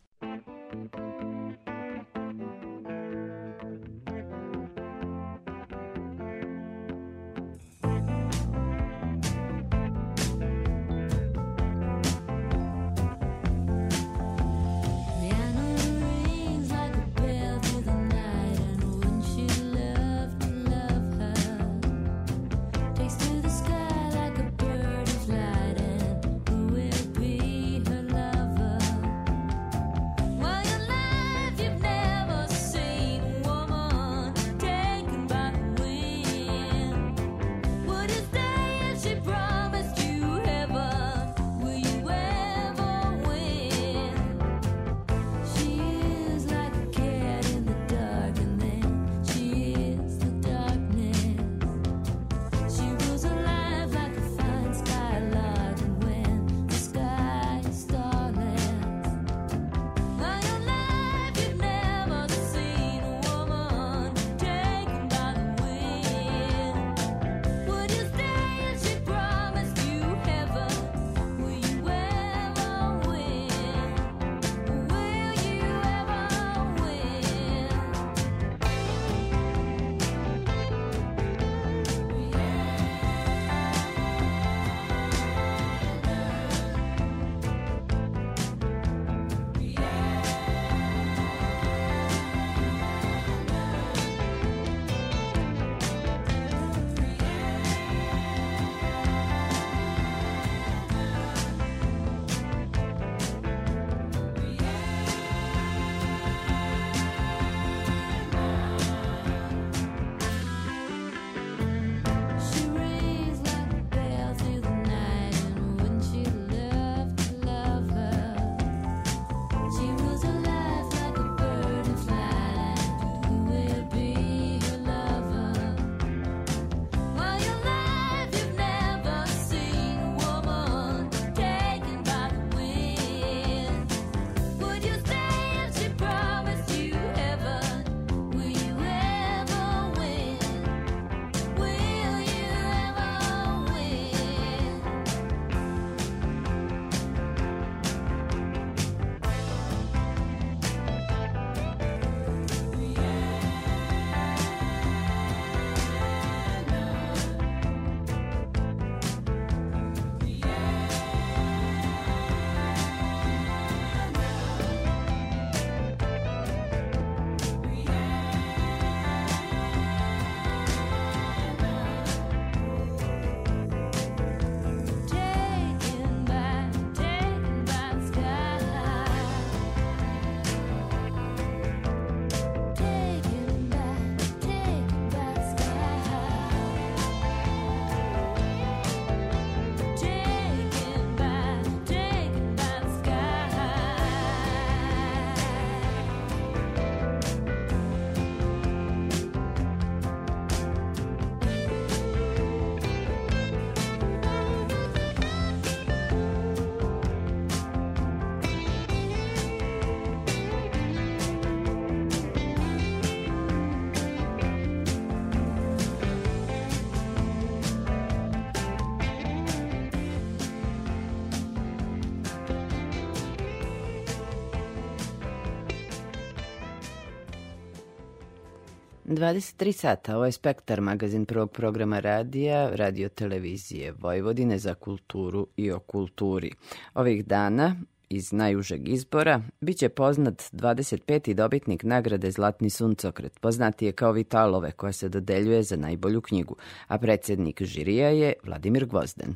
23 sata, ovo je Spektar, magazin prvog programa radija, radio televizije Vojvodine za kulturu i o kulturi. Ovih dana iz najužeg izbora biće poznat 25. dobitnik nagrade Zlatni suncokret, poznati je kao Vitalove koja se dodeljuje za najbolju knjigu, a predsednik žirija je Vladimir Gvozden.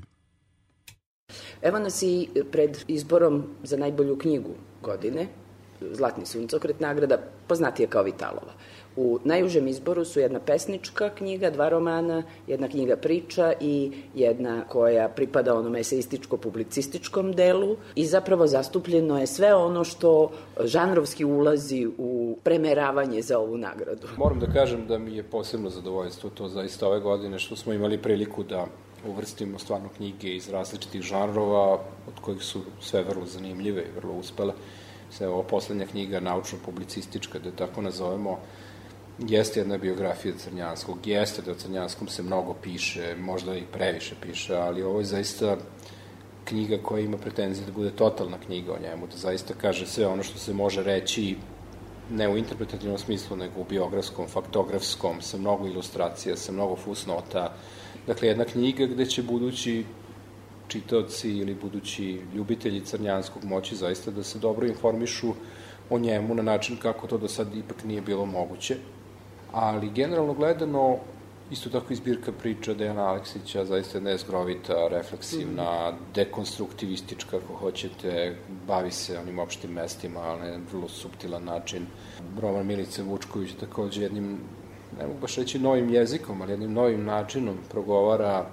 Evo nas i pred izborom za najbolju knjigu godine, Zlatni suncokret nagrada, poznatije kao Vitalova. U najužem izboru su jedna pesnička knjiga, dva romana, jedna knjiga priča i jedna koja pripada onom eseističko-publicističkom delu i zapravo zastupljeno je sve ono što žanrovski ulazi u premeravanje za ovu nagradu. Moram da kažem da mi je posebno zadovoljstvo to zaista ove godine što smo imali priliku da uvrstimo stvarno knjige iz različitih žanrova, od kojih su sve vrlo zanimljive i vrlo uspele. Sve ovo poslednja knjiga, naučno-publicistička, da tako nazovemo, jeste jedna biografija Crnjanskog, jeste da o Crnjanskom se mnogo piše, možda i previše piše, ali ovo je zaista knjiga koja ima pretenzije da bude totalna knjiga o njemu, da zaista kaže sve ono što se može reći ne u interpretativnom smislu, nego u biografskom, faktografskom, sa mnogo ilustracija, sa mnogo fusnota. Dakle, jedna knjiga gde će budući čitaoci ili budući ljubitelji Crnjanskog moći zaista da se dobro informišu o njemu na način kako to do sad ipak nije bilo moguće ali generalno gledano isto tako izbirka priča Dejana Aleksića, zaista je nezgrovita, refleksivna, mm. dekonstruktivistička, ako hoćete, bavi se onim opštim mestima, ali na vrlo subtilan način. Roman Milice Vučković takođe jednim, ne mogu baš reći novim jezikom, ali jednim novim načinom progovara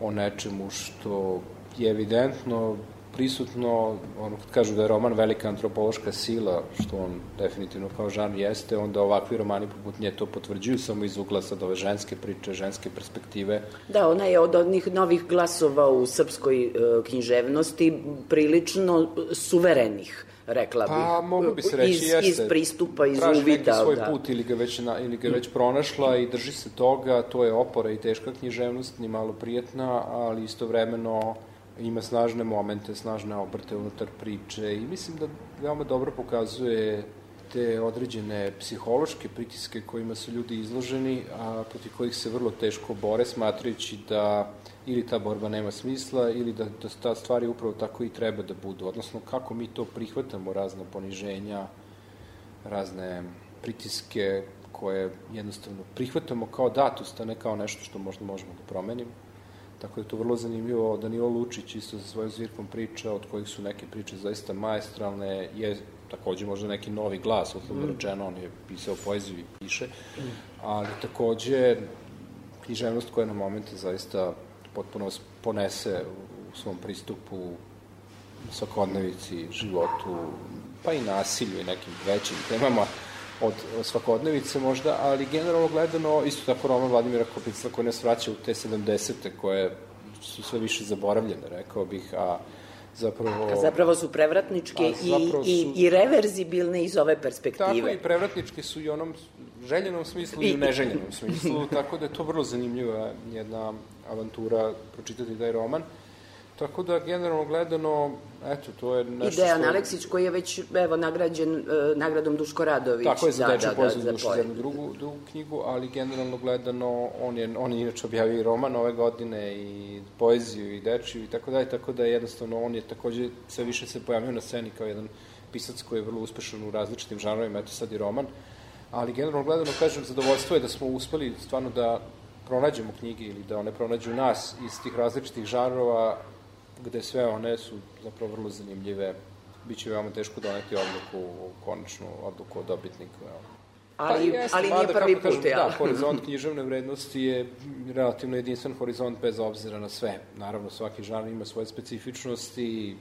o nečemu što je evidentno prisutno, ono kad kažu da je roman velika antropološka sila, što on definitivno kao žan jeste, onda ovakvi romani poput nje to potvrđuju samo iz ugla sad ove ženske priče, ženske perspektive. Da, ona je od onih novih glasova u srpskoj uh, književnosti prilično suverenih rekla bih. Pa, mogu bi se reći, iz, jeste. Iz pristupa, iz Traži uvida. neki svoj da. put ili ga, već na, ili ga već pronašla i drži se toga, to je opora i teška književnost, ni malo prijetna, ali istovremeno ima snažne momente, snažne obrte unutar priče i mislim da veoma dobro pokazuje te određene psihološke pritiske kojima su ljudi izloženi, a protiv kojih se vrlo teško bore, smatrajući da ili ta borba nema smisla ili da, da ta stvari upravo tako i treba da budu. Odnosno, kako mi to prihvatamo, razne poniženja, razne pritiske koje jednostavno prihvatamo kao datost, a ne kao nešto što možda možemo da promenimo. Tako da je to vrlo zanimljivo. Danilo Lučić isto sa svojom zvirkom priča, od kojih su neke priče zaista maestralne, je takođe možda neki novi glas, uslovno mm. rečeno, on je pisao poeziju i piše, mm. ali takođe književnost koja na momente zaista potpuno ponese u svom pristupu svakodnevici, životu, pa i nasilju i nekim većim temama od svakodnevice možda, ali generalno gledano isto tako roman Vladimira Kopicla koji nas vraća u te 70. koje su sve više zaboravljene, rekao bih, a zapravo... A zapravo su prevratničke i, su, i, i reverzibilne iz ove perspektive. Tako i prevratničke su i onom željenom smislu i, i u neželjenom smislu, tako da je to vrlo zanimljiva jedna avantura pročitati taj roman. Tako da, generalno gledano, eto, to je nešto I Dejan što... Aleksić koji je već, evo, nagrađen uh, nagradom Duško Radović. Tako je, za da, Dečju da, da, dušu za jednu drugu, drugu knjigu, ali generalno gledano, on je, on je inače objavio i roman ove godine, i poeziju, i Dečiju, i tako dalje, tako da jednostavno on je takođe sve više se pojavio na sceni kao jedan pisac koji je vrlo uspešan u različitim žanrovima, eto sad i roman. Ali generalno gledano, kažem, zadovoljstvo je da smo uspeli stvarno da pronađemo knjige ili da one pronađu nas iz tih različitih žanrova gde sve one su zapravo vrlo zanimljive. Biće veoma teško doneti odluku, konačnu odluku o dobitniku. Evo. Ali, pa jeste, ali nije prvi put, kažem, Da, horizont književne vrednosti je relativno jedinstven horizont bez obzira na sve. Naravno, svaki žanr ima svoje specifičnosti,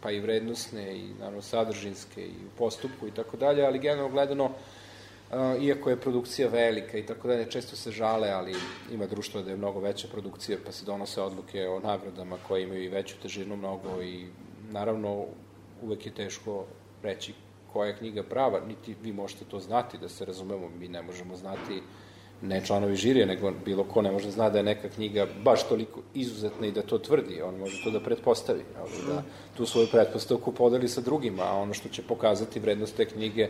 pa i vrednostne, i naravno sadržinske, i u postupku i tako dalje, ali generalno gledano, Uh, iako je produkcija velika i tako dalje, često se žale, ali ima društvo da je mnogo veća produkcija, pa se donose odluke o nagradama koje imaju i veću težinu mnogo i naravno uvek je teško reći koja je knjiga prava, niti vi možete to znati, da se razumemo, mi ne možemo znati ne članovi žirije, nego bilo ko ne može zna da je neka knjiga baš toliko izuzetna i da to tvrdi. On može to da pretpostavi, ali da tu svoju pretpostavku podeli sa drugima, a ono što će pokazati vrednost te knjige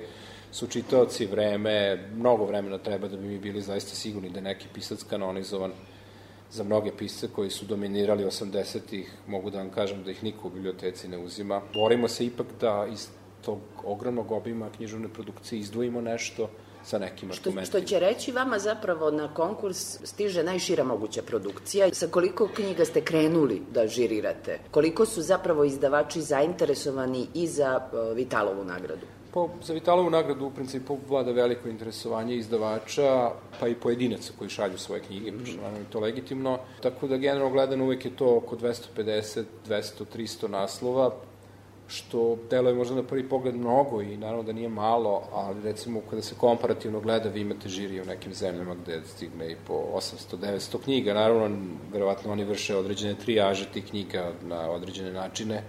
su čitaoci vreme, mnogo vremena treba da bi mi bili zaista sigurni da neki pisac kanonizovan za mnoge pisce koji su dominirali 80-ih, mogu da vam kažem da ih niko u biblioteci ne uzima. Borimo se ipak da iz tog ogromnog obima književne produkcije izdvojimo nešto sa nekim Što, argumentima. što će reći vama zapravo na konkurs stiže najšira moguća produkcija. Sa koliko knjiga ste krenuli da žirirate? Koliko su zapravo izdavači zainteresovani i za uh, Vitalovu nagradu? Po, za Vitalovu nagradu u principu vlada veliko interesovanje izdavača, pa i pojedinaca koji šalju svoje knjige, mm. naravno je to legitimno. Tako da generalno gledano uvek je to oko 250, 200, 300 naslova, što deluje možda na prvi pogled mnogo i naravno da nije malo, ali recimo kada se komparativno gleda, vi imate žirije u nekim zemljama gde stigne i po 800-900 knjiga. Naravno, verovatno oni vrše određene trijaže tih knjiga na određene načine.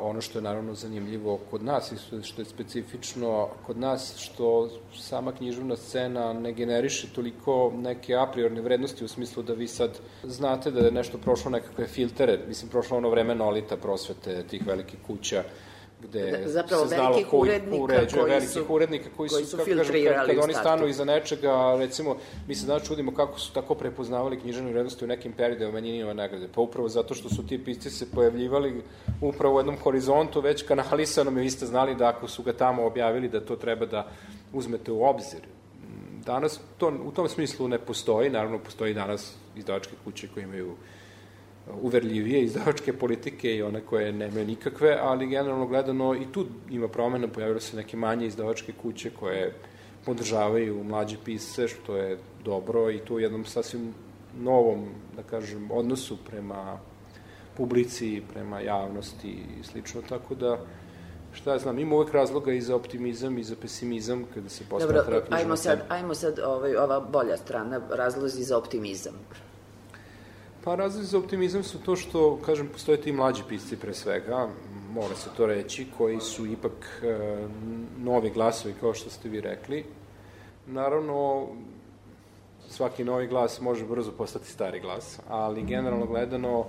Ono što je naravno zanimljivo kod nas i što je specifično kod nas, što sama književna scena ne generiše toliko neke a priorne vrednosti u smislu da vi sad znate da je nešto prošlo nekakve filtere, mislim prošlo ono vreme nolita prosvete tih velikih kuća, gde Da, zapravo se znalo ko urednika uređuje, koji velikih su- urednika koji, koji su, kako kažem, kad, oni stanu iza nečega, recimo, mi se danas čudimo kako su tako prepoznavali književne vrednosti u nekim periodima manjinima nagrade. Pa upravo zato što su ti pisci se pojavljivali upravo u jednom horizontu već kanalisanom i vi ste znali da ako su ga tamo objavili da to treba da uzmete u obzir. Danas to u tom smislu ne postoji, naravno postoji danas izdavačke kuće koje imaju uverljivije izdavačke politike i one koje nemaju nikakve, ali generalno gledano i tu ima promena, pojavile se neke manje izdavačke kuće koje podržavaju mlađe pisce, što je dobro i tu u jednom sasvim novom, da kažem, odnosu prema publici, prema javnosti i slično, tako da šta ja znam, ima uvek razloga i za optimizam i za pesimizam kada se Dobro, posmatra ajmo knjižna sad, ajmo sad ovaj, ova bolja strana, razlozi za optimizam. Pa razlozi za optimizam su to što, kažem, postoje ti mlađi pisci pre svega, mora se to reći, koji su ipak e, novi glasovi, kao što ste vi rekli. Naravno, svaki novi glas može brzo postati stari glas, ali generalno gledano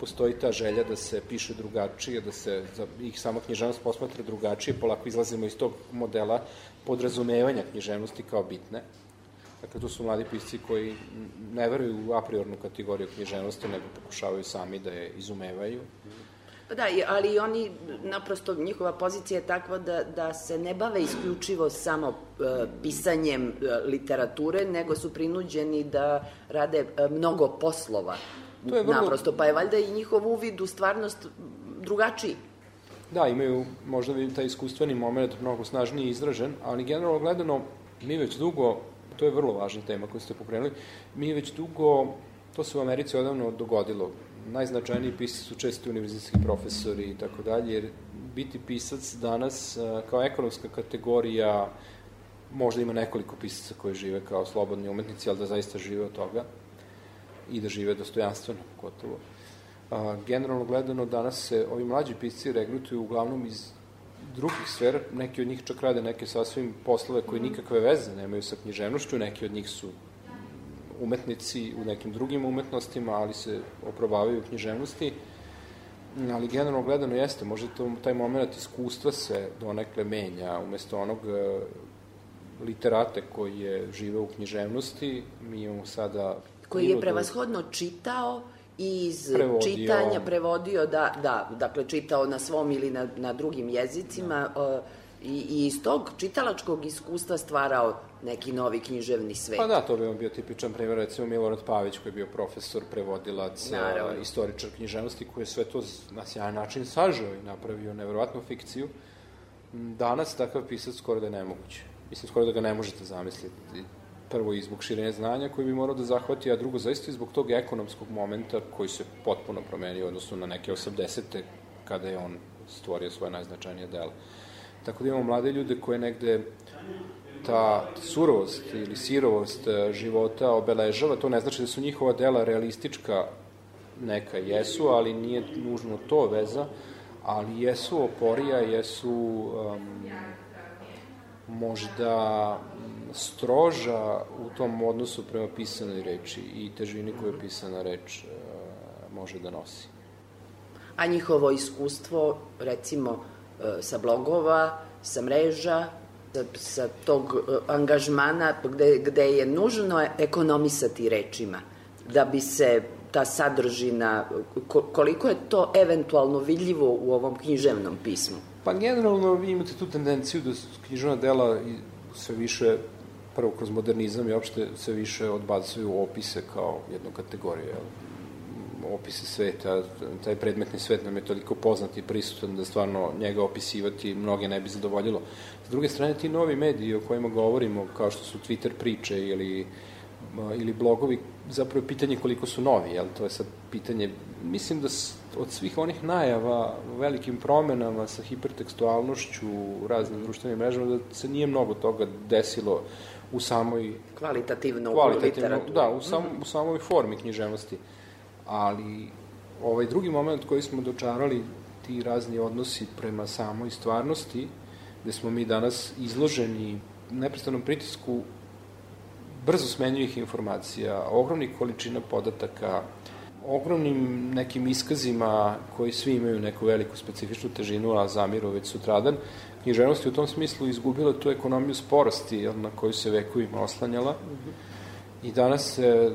postoji ta želja da se piše drugačije, da se za ih sama književnost posmatra drugačije, polako izlazimo iz tog modela podrazumevanja književnosti kao bitne. Dakle, to su mladi pisci koji ne veruju u a priornu kategoriju književnosti, nego pokušavaju sami da je izumevaju. Pa da, ali oni, naprosto, njihova pozicija je takva da, da se ne bave isključivo samo e, pisanjem e, literature, nego su prinuđeni da rade e, mnogo poslova. To je vrlo- Naprosto, pa je valjda i njihov uvid u stvarnost drugačiji. Da, imaju možda taj iskustveni moment mnogo snažnije izražen, ali generalno gledano, mi već dugo, to je vrlo važna tema koju ste pokrenuli, mi već dugo, to se u Americi odavno dogodilo, najznačajniji pisci su često univerzitetski profesori i tako dalje, jer biti pisac danas kao ekonomska kategorija možda ima nekoliko pisaca koji žive kao slobodni umetnici, ali da zaista žive od toga i da žive dostojanstveno, gotovo. Generalno gledano, danas se ovi mlađi pisci regrutuju uglavnom iz drugih sfera, neki od njih čak rade neke sasvim poslove koji nikakve veze nemaju sa književnošću, neki od njih su umetnici u nekim drugim umetnostima, ali se oprobavaju u književnosti. Ali generalno gledano jeste, možda to, taj moment iskustva se donekle menja, umesto onog e, literate koji je živeo u književnosti, mi imamo sada Koji je prirodu- prevashodno čitao iz Prevodio. čitanja prevodio, da, da, dakle čitao na svom ili na, na drugim jezicima e, i, i iz tog čitalačkog iskustva stvarao neki novi književni svet. Pa da, to bi vam bio tipičan primjer, recimo Milorad Pavić koji je bio profesor, prevodilac, Naravno. istoričar književnosti koji je sve to na sjajan način sažao i napravio nevjerovatnu fikciju. Danas takav pisac skoro da je nemoguće. Mislim, skoro da ga ne možete zamisliti. Prvo i zbog širenja znanja koji bi morao da zahvati, a drugo zaista i zbog tog ekonomskog momenta koji se potpuno promenio u odnosu na neke 80. kada je on stvorio svoje najznačajnije dela. Tako da imamo mlade ljude koje negde ta surovost ili sirovost e, života obeležava, to ne znači da su njihova dela realistička neka jesu, ali nije nužno to veza, ali jesu oporija, jesu um, možda stroža u tom odnosu prema pisanoj reči i težini koju pisana reč e, može da nosi. A njihovo iskustvo, recimo, e, sa blogova, sa mreža, sa, sa tog e, angažmana gde, gde je nužno ekonomisati rečima da bi se ta sadržina, koliko je to eventualno vidljivo u ovom književnom pismu? Pa generalno vi imate tu tendenciju da književna dela sve više prvo kroz modernizam i opšte sve više odbacuju opise kao jednu kategoriju. Jel? opise sveta, taj predmetni svet nam je toliko poznat i prisutan da stvarno njega opisivati mnoge ne bi zadovoljilo. S druge strane, ti novi mediji o kojima govorimo, kao što su Twitter priče ili, ili blogovi, zapravo je pitanje koliko su novi, jel? To je sad pitanje, mislim da od svih onih najava velikim promenama sa hipertekstualnošću u raznim društvenim mrežama, da se nije mnogo toga desilo u samoj... Kvalitativno, kvalitativno literaturu. Da, u, sam, u samoj formi književnosti. Ali ovaj drugi moment koji smo dočarali, ti razni odnosi prema samoj stvarnosti, gde smo mi danas izloženi neprestanom pritisku brzo smenjivih informacija, ogromnih količina podataka, ogromnim nekim iskazima koji svi imaju neku veliku specifičnu težinu, a zamiru već sutradan, književnost je u tom smislu izgubila tu ekonomiju sporosti na koju se vekovima oslanjala. I danas se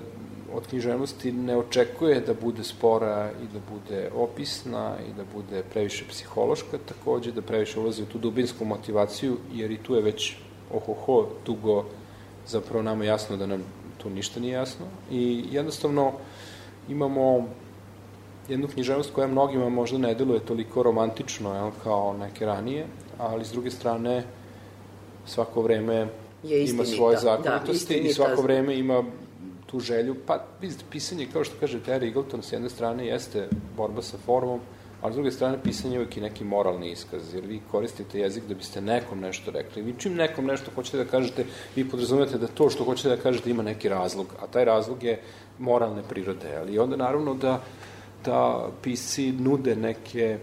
od književnosti ne očekuje da bude spora i da bude opisna i da bude previše psihološka takođe, da previše ulazi u tu dubinsku motivaciju, jer i tu je već ohoho dugo zapravo nama jasno da nam tu ništa nije jasno. I jednostavno imamo jednu književnost koja mnogima možda ne deluje toliko romantično jel, kao neke ranije, ali s druge strane svako vreme je ima svoje da, zakonitosti da, i svako vreme ima tu želju, pa pisanje, kao što kaže Terry Eagleton, s jedne strane jeste borba sa formom, a s druge strane pisanje je uvijek i neki moralni iskaz, jer vi koristite jezik da biste nekom nešto rekli. Vi čim nekom nešto hoćete da kažete, vi podrazumete da to što hoćete da kažete ima neki razlog, a taj razlog je moralne prirode. Ali onda naravno da, da pisci nude neke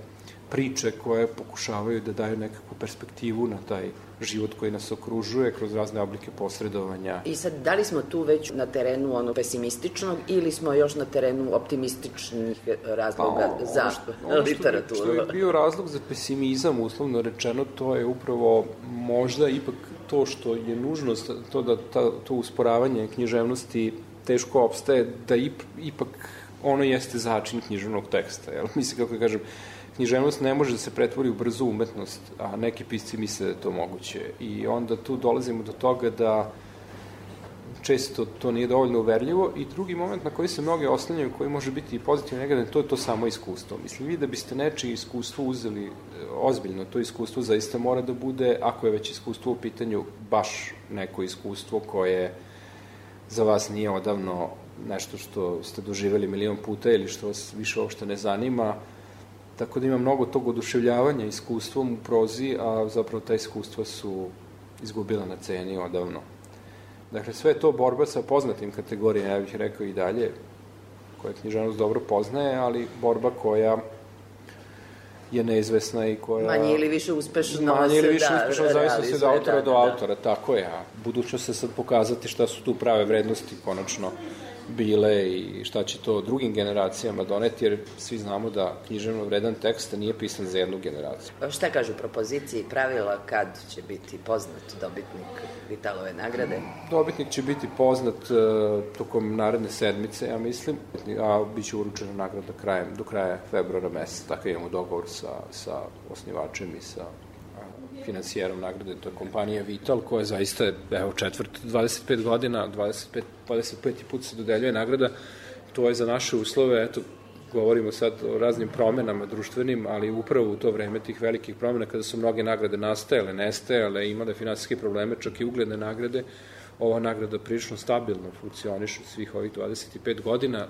priče koje pokušavaju da daju nekakvu perspektivu na taj život koji nas okružuje kroz razne oblike posredovanja. I sad, da li smo tu već na terenu ono pesimističnog ili smo još na terenu optimističnih razloga pa, za ono što, literaturu? Što je bio razlog za pesimizam, uslovno rečeno, to je upravo možda ipak to što je nužnost, to da ta, to usporavanje književnosti teško opstaje, da ip, ipak ono jeste začin književnog teksta. Jel? Mislim, kako kažem, književnost ne može da se pretvori u brzu umetnost, a neki pisci misle da je to moguće. I onda tu dolazimo do toga da često to nije dovoljno uverljivo i drugi moment na koji se mnoge oslanjaju, koji može biti i pozitivno negativan, to je to samo iskustvo. Mislim, vi da biste nečije iskustvo uzeli e, ozbiljno, to iskustvo zaista mora da bude, ako je već iskustvo u pitanju, baš neko iskustvo koje za vas nije odavno nešto što ste doživeli milion puta ili što vas više uopšte ne zanima, Tako da ima mnogo tog oduševljavanja iskustvom u prozi, a zapravo ta iskustva su izgubila na ceni odavno. Dakle, sve je to borba sa poznatim kategorijama, ja bih rekao i dalje, koja književnost dobro poznaje, ali borba koja je neizvesna i koja... Manje ili više uspešno manje ili više da, uspešno zavisno se da autora da, do da. autora, tako je. A budućnost se sad pokazati šta su tu prave vrednosti konačno bile i šta će to drugim generacijama doneti, jer svi znamo da književno vredan tekst nije pisan za jednu generaciju. Pa šta kažu propoziciji pravila kad će biti poznat dobitnik Vitalove nagrade? Dobitnik će biti poznat uh, tokom naredne sedmice, ja mislim, a bit će uručena nagrada krajem, do kraja februara meseca, tako imamo dogovor sa, sa osnivačem i sa financijerom nagrade, to je kompanija Vital, koja zaista evo, četvrt, 25 godina, 25, 25. put se dodeljuje nagrada, to je za naše uslove, eto, govorimo sad o raznim promenama društvenim, ali upravo u to vreme tih velikih promena, kada su mnoge nagrade nastajale, nestajale, imale finansijske probleme, čak i ugledne nagrade, ova nagrada prilično stabilno funkcioniše svih ovih 25 godina.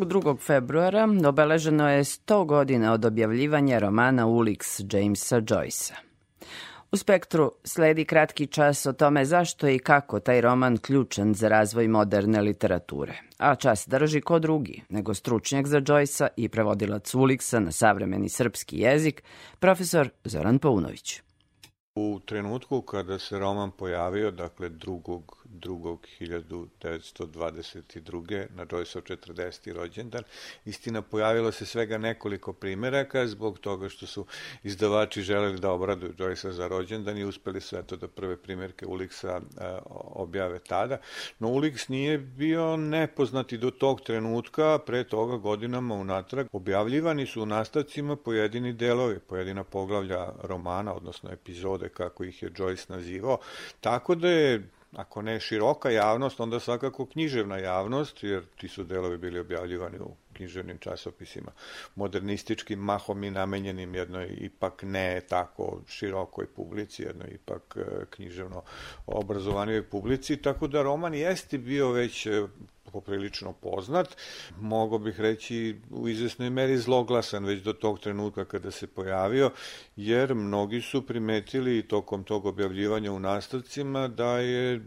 Ovog 2. februara obeleženo je 100 godina od objavljivanja romana Ulix Jamesa Joycea. U spektru sledi kratki čas o tome zašto i kako taj roman ključan za razvoj moderne literature. A čas drži ko drugi, nego stručnjak za Joycea i prevodilac Uliksa na savremeni srpski jezik, profesor Zoran Paunović. U trenutku kada se roman pojavio, dakle drugog 1922. na Joyceov 40. rođendan. Istina, pojavilo se svega nekoliko primeraka zbog toga što su izdavači želeli da obraduju Joycea za rođendan i uspeli su eto da prve primerke Uliksa objave tada. No Uliks nije bio nepoznati do tog trenutka, pre toga godinama unatrag. Objavljivani su u nastavcima pojedini delovi, pojedina poglavlja romana, odnosno epizode kako ih je Joyce nazivao, tako da je ako ne široka javnost, onda svakako književna javnost, jer ti su delovi bili objavljivani u književnim časopisima, modernističkim mahom i namenjenim jednoj ipak ne tako širokoj publici, jednoj ipak e, književno obrazovanijoj publici, tako da roman jeste bio već e, poprilično poznat, mogo bih reći u izvesnoj meri zloglasan već do tog trenutka kada se pojavio, jer mnogi su primetili tokom tog objavljivanja u nastavcima da je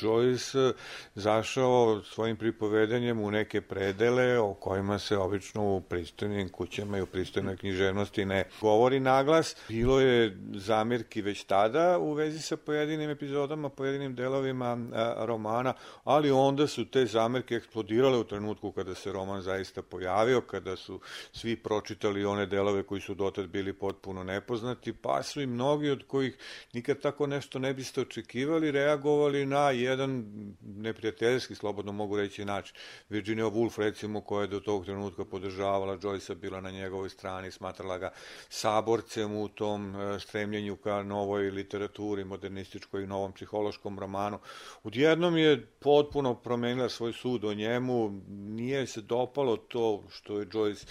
Joyce zašao svojim pripovedanjem u neke predele o kojima se obično u pristojnim kućama i u pristojnoj književnosti ne govori naglas. Bilo je zamirki već tada u vezi sa pojedinim epizodama, pojedinim delovima romana, ali onda su te zamirke zamerke eksplodirale u trenutku kada se roman zaista pojavio, kada su svi pročitali one delove koji su dotad bili potpuno nepoznati, pa su i mnogi od kojih nikad tako nešto ne biste očekivali, reagovali na jedan neprijateljski, slobodno mogu reći, način. Virginia Woolf, recimo, koja je do tog trenutka podržavala Joyce-a, bila na njegovoj strani, smatrala ga saborcem u tom e, stremljenju ka novoj literaturi, modernističkoj i novom psihološkom romanu. Odjednom je potpuno promenila svoj sud o njemu, nije se dopalo to što je Joyce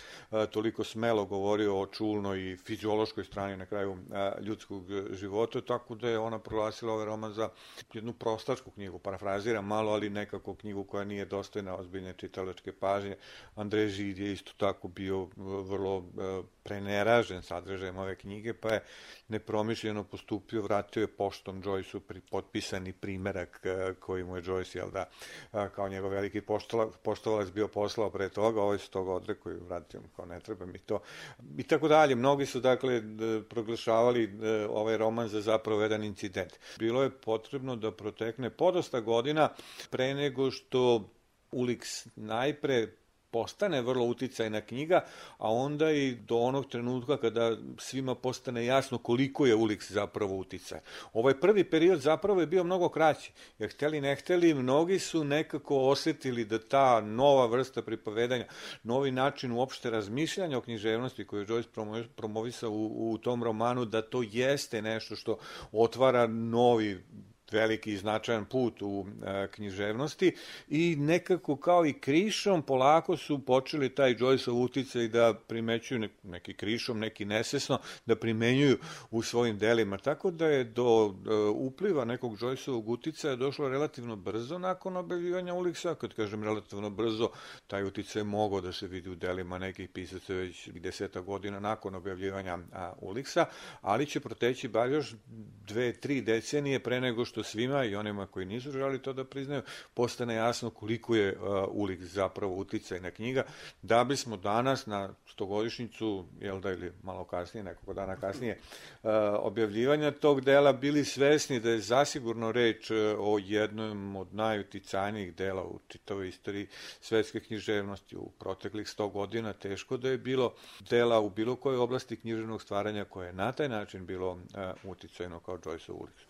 toliko smelo govorio o čulnoj i fiziološkoj strani na kraju ljudskog života, tako da je ona proglasila ovaj roman za jednu prostačku knjigu, parafraziram malo, ali nekako knjigu koja nije dostojna ozbiljne čitalačke pažnje. Andrej Žid je isto tako bio vrlo preneražen sadržajem ove knjige, pa je nepromišljeno postupio, vratio je poštom Joyce-u pri potpisani primerak koji mu je Joyce, jel da, kao njegov veliki poštovalac bio poslao pre toga, ovaj su toga odrekao i vratio kao ne treba mi to. I tako dalje. Mnogi su dakle proglašavali ovaj roman za zapravo jedan incident. Bilo je potrebno da protekne podosta godina pre nego što Ulix najpre postane vrlo uticajna knjiga, a onda i do onog trenutka kada svima postane jasno koliko je Ulix zapravo uticaj. Ovaj prvi period zapravo je bio mnogo kraći, jer hteli ne hteli, mnogi su nekako osetili da ta nova vrsta pripovedanja, novi način uopšte razmišljanja o književnosti koju je Joyce promovisao u, u tom romanu, da to jeste nešto što otvara novi veliki i značajan put u e, književnosti i nekako kao i krišom polako su počeli taj Joyceov uticaj da primećuju ne, neki krišom, neki nesesno, da primenjuju u svojim delima. Tako da je do e, upliva nekog Joyceovog uticaja došlo relativno brzo nakon objavljivanja Uliksa, kad kažem relativno brzo, taj uticaj mogao da se vidi u delima nekih pisaca već deseta godina nakon objavljivanja Uliksa, ali će proteći bar još dve, tri decenije pre nego što svima i onima koji nisu želi to da priznaju, postane jasno koliko je uh, Ulik zapravo uticaj na knjiga, da bismo danas na stogodišnjicu, jel da ili malo kasnije, nekoliko dana kasnije, uh, objavljivanja tog dela bili svesni da je zasigurno reč uh, o jednom od najuticajnijih dela u čitavoj istoriji svetske književnosti u proteklih 100 godina. Teško da je bilo dela u bilo kojoj oblasti književnog stvaranja koje je na taj način bilo uh, uticajno kao Joyce Uliks.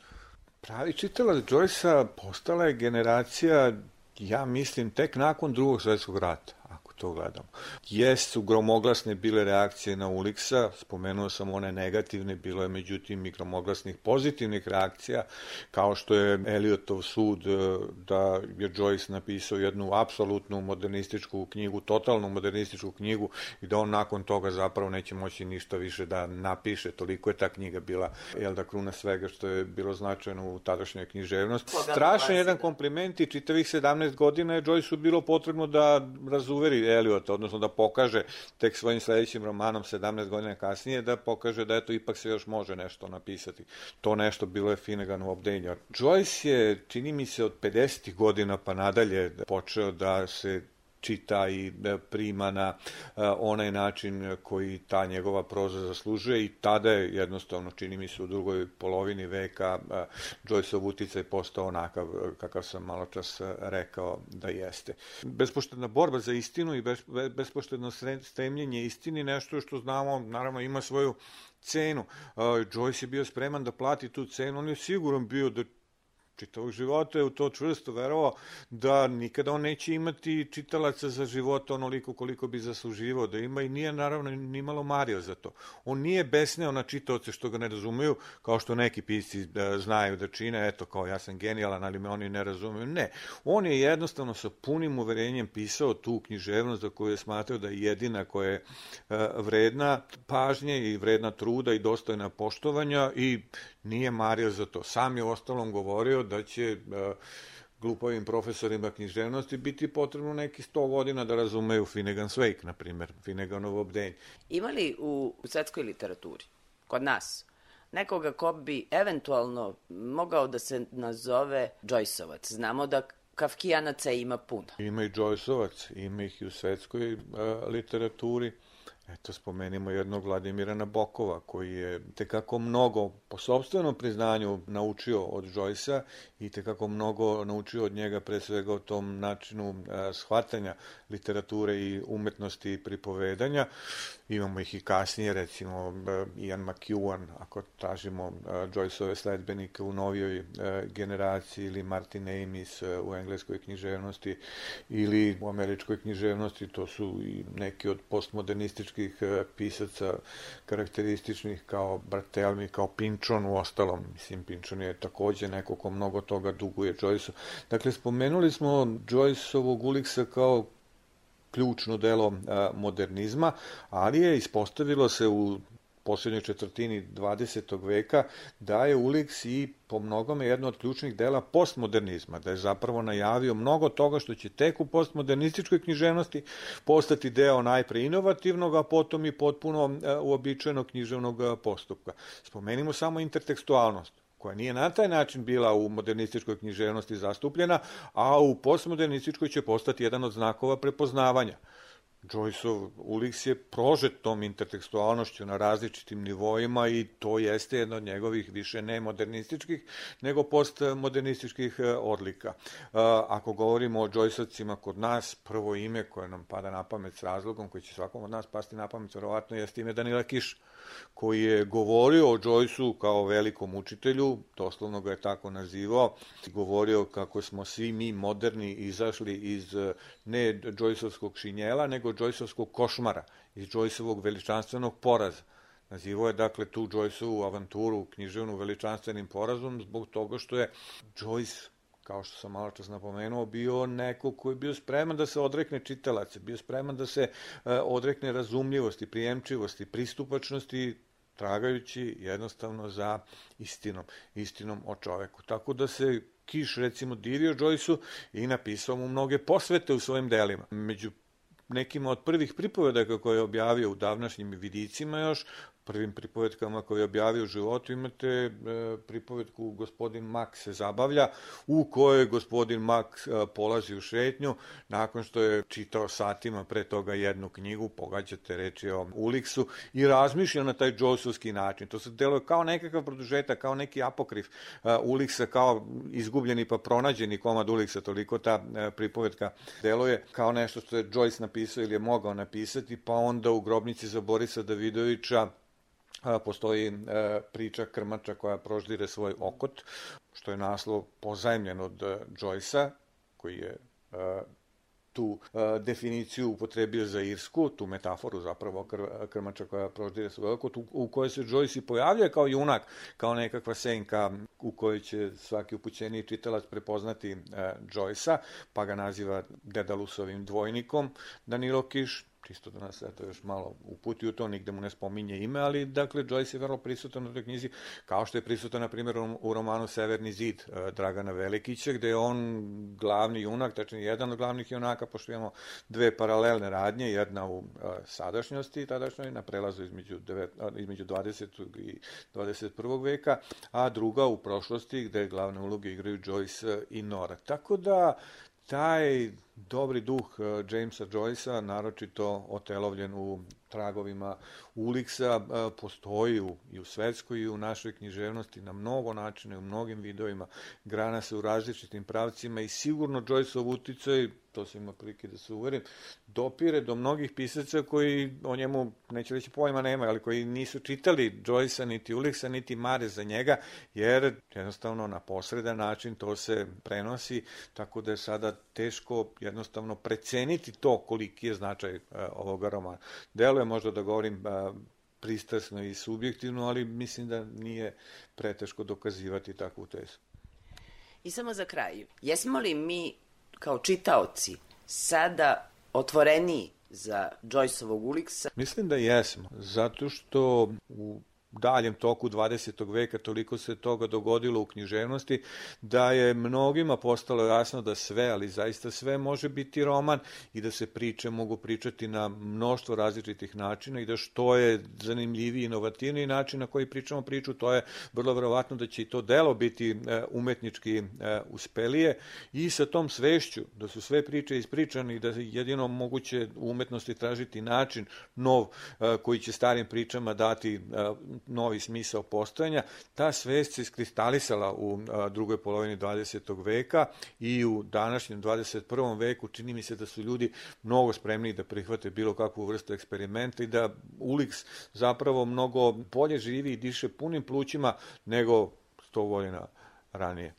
Pravi čitalac Joyce-a postala je generacija, ja mislim, tek nakon drugog svetskog rata to gledamo. Jesu gromoglasne bile reakcije na Uliksa, spomenuo sam one negativne, bilo je međutim i gromoglasnih pozitivnih reakcija, kao što je Eliotov sud e, da je Joyce napisao jednu apsolutnu modernističku knjigu, totalnu modernističku knjigu i da on nakon toga zapravo neće moći ništa više da napiše, toliko je ta knjiga bila, jel da kruna svega što je bilo značajno u tadašnjoj književnosti. Strašan jedan kompliment i čitavih 17 godina je Joyce-u bilo potrebno da razuveri Eliota, odnosno da pokaže tek svojim sledećim romanom 17 godina kasnije, da pokaže da eto ipak se još može nešto napisati. To nešto bilo je Finnegan u obdenju. Joyce je, čini mi se, od 50. godina pa nadalje počeo da se čita i e, prima na e, onaj način koji ta njegova proza zaslužuje i tada je jednostavno, čini mi se u drugoj polovini veka, e, Joyceov uticaj postao onakav kakav sam malo čas rekao da jeste. Bespoštedna borba za istinu i bespoštedno stremljenje istini nešto što znamo, naravno ima svoju cenu. Joyce je bio spreman da plati tu cenu, on je siguran bio da čitavog života je u to čvrsto verovao da nikada on neće imati čitalaca za života onoliko koliko bi zasluživao da ima i nije naravno ni malo mario za to. On nije besneo na čitaoce što ga ne razumeju, kao što neki pisci da znaju da čine, eto kao ja sam genijalan, ali me oni ne razumeju. Ne, on je jednostavno sa punim uverenjem pisao tu književnost za koju je smatrao da je jedina koja je e, vredna pažnje i vredna truda i dostojna poštovanja i nije mario za to. Sam je ostalom govorio da će e, glupovim profesorima književnosti biti potrebno neki 100 godina da razumeju Finnegan's Wake, na primjer, Finneganov obdenj. Ima li u, u svetskoj literaturi, kod nas, nekoga ko bi eventualno mogao da se nazove Joyceovac? Znamo da Kafkijanaca ima puno. Ima i Joyceovac, ima ih i u svetskoj uh, literaturi. Eto, spomenimo jednog Vladimira Nabokova, koji je tekako mnogo, po sobstvenom priznanju, naučio od Joyce-a i tekako mnogo naučio od njega, pre svega o tom načinu a, shvatanja literature i umetnosti pripovedanja. Imamo ih i kasnije, recimo Ian McEwan, ako tražimo Joyceove sledbenike u novijoj generaciji, ili Martin Amis u engleskoj književnosti, ili u američkoj književnosti, to su i neki od postmodernističkih pisaca karakterističnih kao Bartelmi, kao Pinčon u ostalom. Mislim, Pinčon je takođe neko ko mnogo toga duguje Joyce-u. Dakle, spomenuli smo Joyce-ovog Uliksa kao ključno delo modernizma, ali je ispostavilo se u poslednjoj četvrtini 20. veka da je Ulix i po mnogome jedno od ključnih dela postmodernizma, da je zapravo najavio mnogo toga što će tek u postmodernističkoj književnosti postati deo najpre inovativnog, a potom i potpuno uobičajenog književnog postupka. Spomenimo samo intertekstualnost koja nije na taj način bila u modernističkoj književnosti zastupljena, a u postmodernističkoj će postati jedan od znakova prepoznavanja. Joyceov Ulix je prožet tom intertekstualnošću na različitim nivoima i to jeste jedno od njegovih više ne modernističkih, nego postmodernističkih e, odlika. E, ako govorimo o Joyceovcima kod nas, prvo ime koje nam pada na pamet s razlogom, koji će svakom od nas pasti na pamet, verovatno jeste ime Danila Kiša koji je govorio o Joyceu kao velikom učitelju, doslovno ga je tako nazivao, govorio kako smo svi mi moderni izašli iz ne Joyceovskog šinjela, nego Joyceovskog košmara, iz Joyceovog veličanstvenog poraza. Nazivao je dakle tu Joyceovu avanturu književnu veličanstvenim porazom zbog toga što je Joyce kao što sam malo čas napomenuo, bio neko koji je bio spreman da se odrekne čitalaca, bio spreman da se e, odrekne razumljivosti, prijemčivosti, pristupačnosti, tragajući jednostavno za istinom, istinom o čoveku. Tako da se Kiš recimo divio Joyce-u i napisao mu mnoge posvete u svojim delima. Među nekima od prvih pripovedaka koje je objavio u davnašnjim vidicima još, prvim pripovetkama koje je objavio u životu imate e, pripovetku gospodin Mak se zabavlja u kojoj gospodin Mak e, polazi u šetnju nakon što je čitao satima pre toga jednu knjigu, pogađate reči o Uliksu i razmišlja na taj džosovski način. To se deluje kao nekakav produžetak, kao neki apokrif e, Uliksa, kao izgubljeni pa pronađeni komad Uliksa, toliko ta e, pripovetka deluje kao nešto što je Joyce napisao ili je mogao napisati, pa onda u grobnici za Borisa Davidovića postoji e, priča krmača koja proždire svoj okot, što je naslov pozajemljen od e, Joyce-a, koji je e, tu definiciju upotrebio za Irsku, tu metaforu zapravo kr, krmača koja proždire svoj okot, u kojoj se Joyce i pojavljuje kao junak, kao nekakva senka u kojoj će svaki upućeni čitalac prepoznati Joyce-a, pa ga naziva Dedalusovim dvojnikom Danilo Kiš, čisto da nas eto još malo uputi u to, nigde mu ne spominje ime, ali dakle Joyce je vrlo prisutan u toj knjizi, kao što je prisutan na primjer u romanu Severni zid e, Dragana Velikića, gde je on glavni junak, tačnije jedan od glavnih junaka, pošto imamo dve paralelne radnje, jedna u e, sadašnjosti tadašnjoj, na prelazu između, devet, između 20. i 21. veka, a druga u prošlosti, gde glavne uloge igraju Joyce i Nora. Tako da taj dobri duh uh, Jamesa Joycea, naročito otelovljen u tragovima Uliksa, uh, postoji u, i u svetskoj i u našoj književnosti na mnogo načina i u mnogim videojima, grana se u različitim pravcima i sigurno Joyceov uticaj to se ima prilike da se uverim, dopire do mnogih pisaca koji o njemu, neće reći pojma nema, ali koji nisu čitali Joyce-a, niti Uliksa, niti Mare za njega, jer jednostavno na posredan način to se prenosi, tako da je sada teško jednostavno preceniti to koliki je značaj uh, ovoga romana. Deluje možda da govorim uh, pristrasno i subjektivno, ali mislim da nije preteško dokazivati takvu tezu. I samo za kraj, jesmo li mi kao čitaoci sada otvoreniji za Joyceovog Uliksa? Mislim da jesmo, zato što u daljem toku 20. veka toliko se toga dogodilo u književnosti da je mnogima postalo jasno da sve, ali zaista sve može biti roman i da se priče mogu pričati na mnoštvo različitih načina i da što je zanimljiviji inovativniji način na koji pričamo priču, to je vrlo verovatno da će i to delo biti e, umetnički e, uspelije i sa tom svešću da su sve priče ispričane i da je jedino moguće u umetnosti tražiti način nov e, koji će starim pričama dati novi smisao postojanja, ta svest se iskristalisala u drugoj polovini 20. veka i u današnjem 21. veku čini mi se da su ljudi mnogo spremni da prihvate bilo kakvu vrstu eksperimenta i da Ulix zapravo mnogo bolje živi i diše punim plućima nego 100 godina ranije.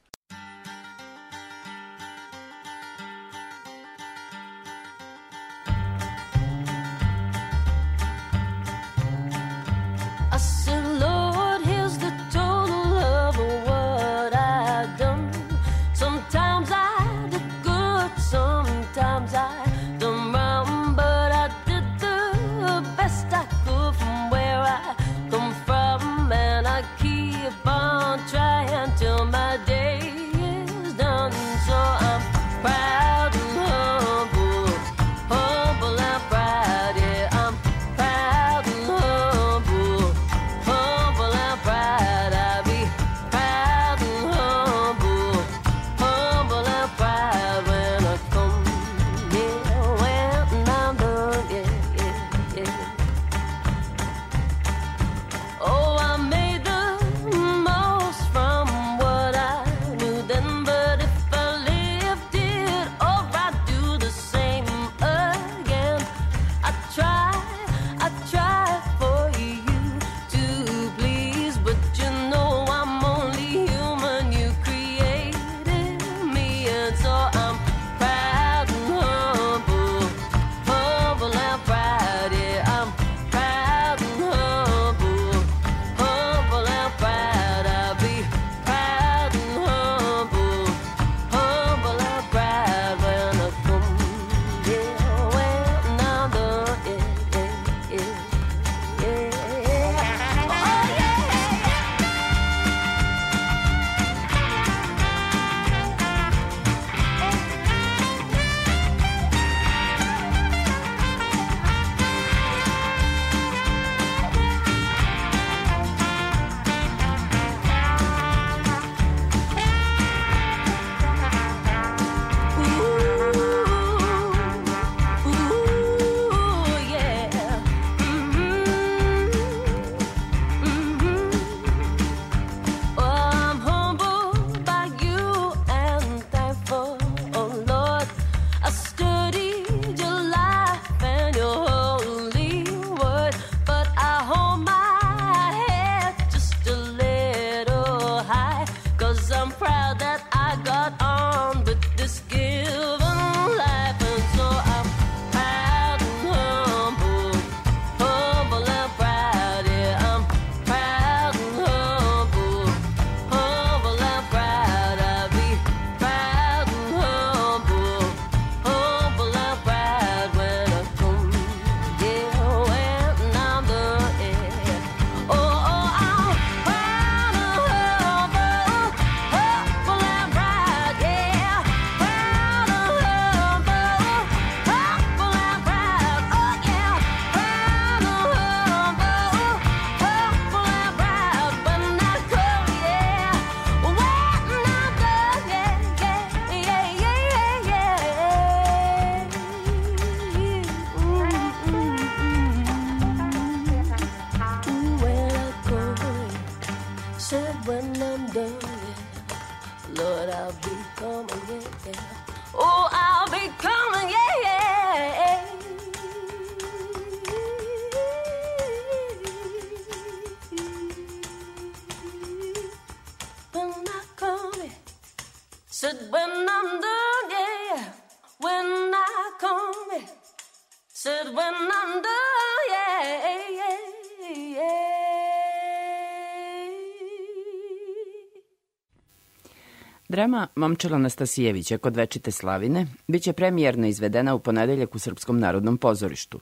Drama Momčila Anastasijevića kod večite slavine biće premijerno izvedena u ponedeljak u Srpskom narodnom pozorištu.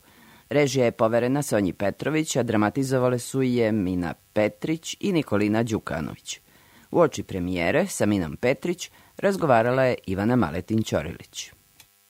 Režija je poverena Sonji Petrović, a dramatizovale su je Mina Petrić i Nikolina Đukanović. U oči premijere sa Minom Petrić razgovarala je Ivana Maletin-Ćorilić.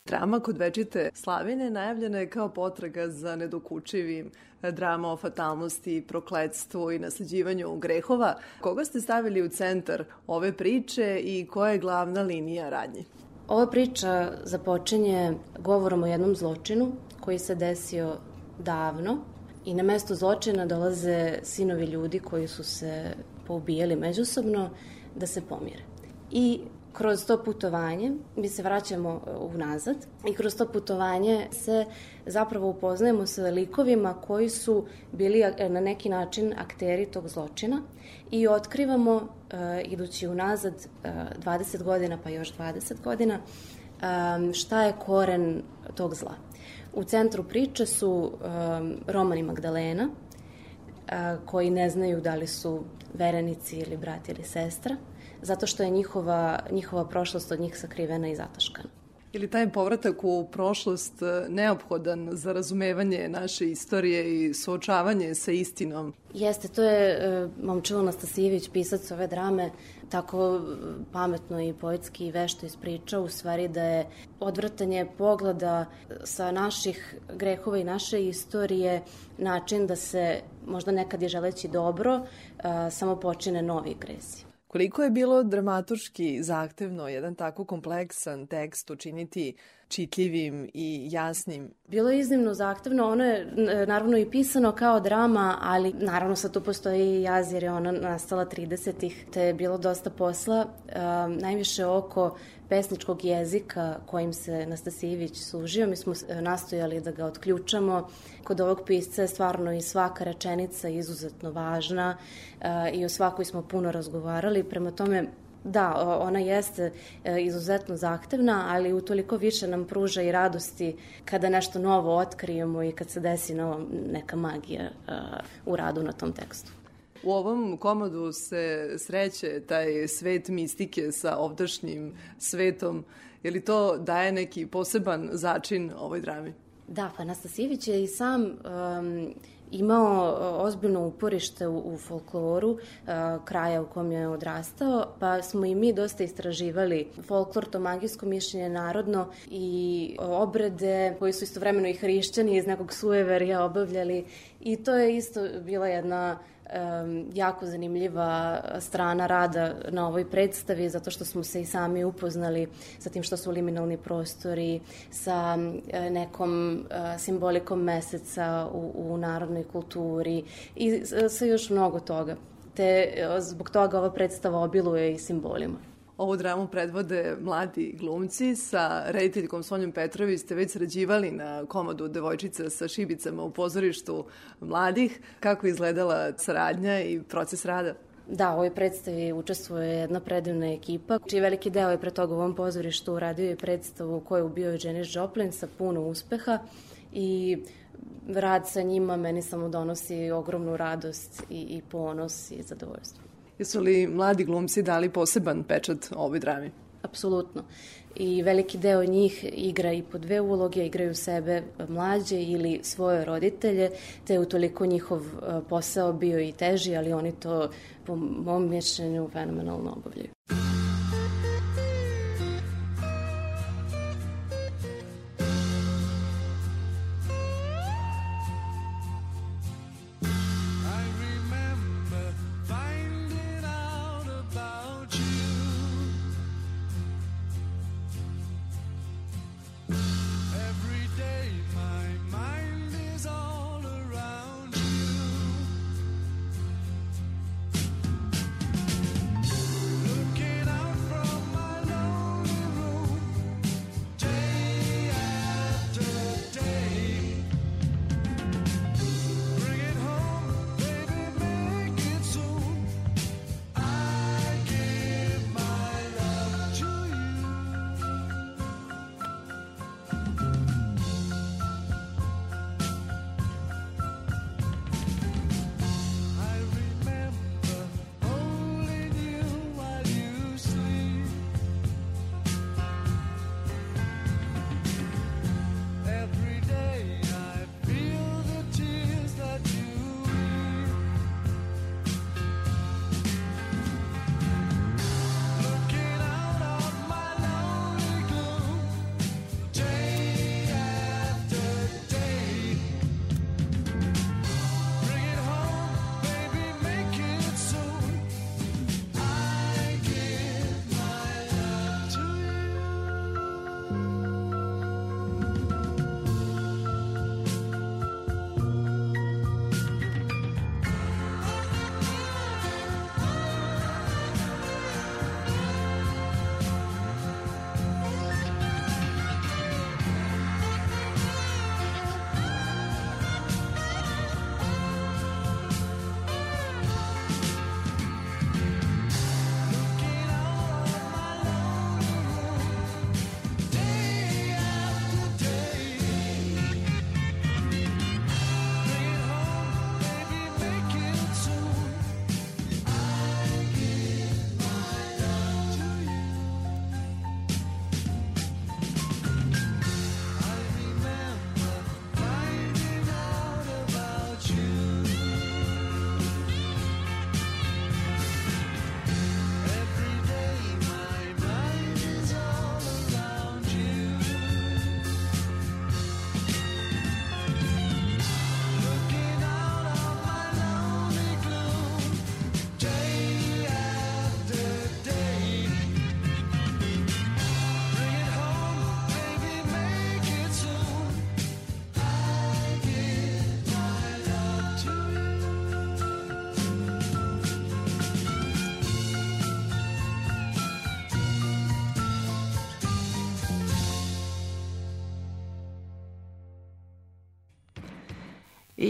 Drama kod večite slavine najavljena je kao potraga za nedokučivim drama o fatalnosti, prokledstvu i nasleđivanju grehova. Koga ste stavili u centar ove priče i koja je glavna linija radnji? Ova priča započinje govorom o jednom zločinu koji se desio davno i na mesto zločina dolaze sinovi ljudi koji su se poubijali međusobno da se pomire. I kroz to putovanje, mi se vraćamo e, unazad i kroz to putovanje se zapravo upoznajemo sa likovima koji su bili e, na neki način akteri tog zločina i otkrivamo, uh, idući unazad uh, 20 godina pa još 20 godina, šta je koren tog zla. U centru priče su Roman i Magdalena, koji ne znaju da li su verenici ili brat ili sestra, zato što je njihova, njihova prošlost od njih sakrivena i zataškana. Ili taj povratak u prošlost e, neophodan za razumevanje naše istorije i suočavanje sa istinom? Jeste, to je e, Momčilo Nastasijević, pisac ove drame, tako e, pametno i poetski i vešto ispričao, u stvari da je odvrtanje pogleda sa naših grehova i naše istorije način da se možda nekad je želeći dobro, a, samo počine novi gresi. Koliko je bilo dramaturški zahtevno jedan tako kompleksan tekst učiniti čitljivim i jasnim? Bilo je iznimno zahtevno, ono je naravno i pisano kao drama, ali naravno sad tu postoji i jaz jer je ona nastala 30-ih, te je bilo dosta posla, um, najviše oko pesničkog jezika kojim se Nastasijević služio. Mi smo e, nastojali da ga otključamo. Kod ovog pisca je stvarno i svaka rečenica izuzetno važna uh, i o svakoj smo puno razgovarali. Prema tome, Da, ona jeste e, izuzetno zahtevna, ali utoliko više nam pruža i radosti kada nešto novo otkrijemo i kad se desi neka magija u radu na tom tekstu. U ovom komodu se sreće taj svet mistike sa ovdašnjim svetom. Je li to daje neki poseban začin ovoj drami? Da, pa Nastasijević je i sam um, imao ozbiljno uporište u, u folkloru uh, kraja u kom je odrastao, pa smo i mi dosta istraživali folklor, to magijsko mišljenje narodno i obrede koji su istovremeno i hrišćani iz nekog sueverja obavljali i to je isto bila jedna um, jako zanimljiva strana rada na ovoj predstavi, zato što smo se i sami upoznali sa tim što su liminalni prostori, sa nekom uh, simbolikom meseca u, u narodnoj kulturi i sa još mnogo toga. Te zbog toga ova predstava obiluje i simbolima. Ovu dramu predvode mladi glumci. Sa rediteljkom Sonjom Petrović ste već sređivali na komodu Devojčica sa šibicama u pozorištu mladih. Kako je izgledala saradnja i proces rada? Da, u ovoj predstavi učestvuje jedna predivna ekipa, čiji veliki deo je pre toga u ovom pozorištu uradio i predstavu koju je ubio Janis Joplin sa puno uspeha i rad sa njima meni samo donosi ogromnu radost i, i ponos i zadovoljstvo. Jesu li mladi glumci dali poseban pečat ovoj drami? Apsolutno. I veliki deo njih igra i po dve uloge, igraju sebe mlađe ili svoje roditelje, te je utoliko njihov e, posao bio i teži, ali oni to po mom mišljenju fenomenalno obavljaju.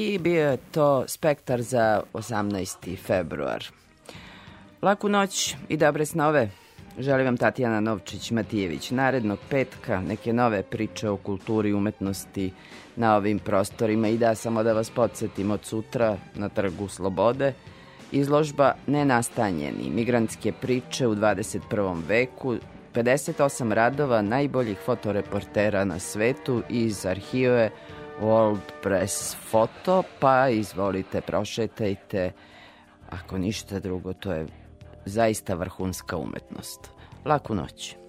I bio je to spektar za 18. februar. Laku noć i dobre snove. Želim vam Tatjana Novčić-Matijević. Narednog petka neke nove priče o kulturi i umetnosti na ovim prostorima i da samo da vas podsjetim od sutra na Trgu Slobode izložba Nenastanjeni, migrantske priče u 21. veku, 58 radova najboljih fotoreportera na svetu iz arhive World Press Photo, pa izvolite, prošetajte. Ako ništa drugo, to je zaista vrhunska umetnost. Laku noć.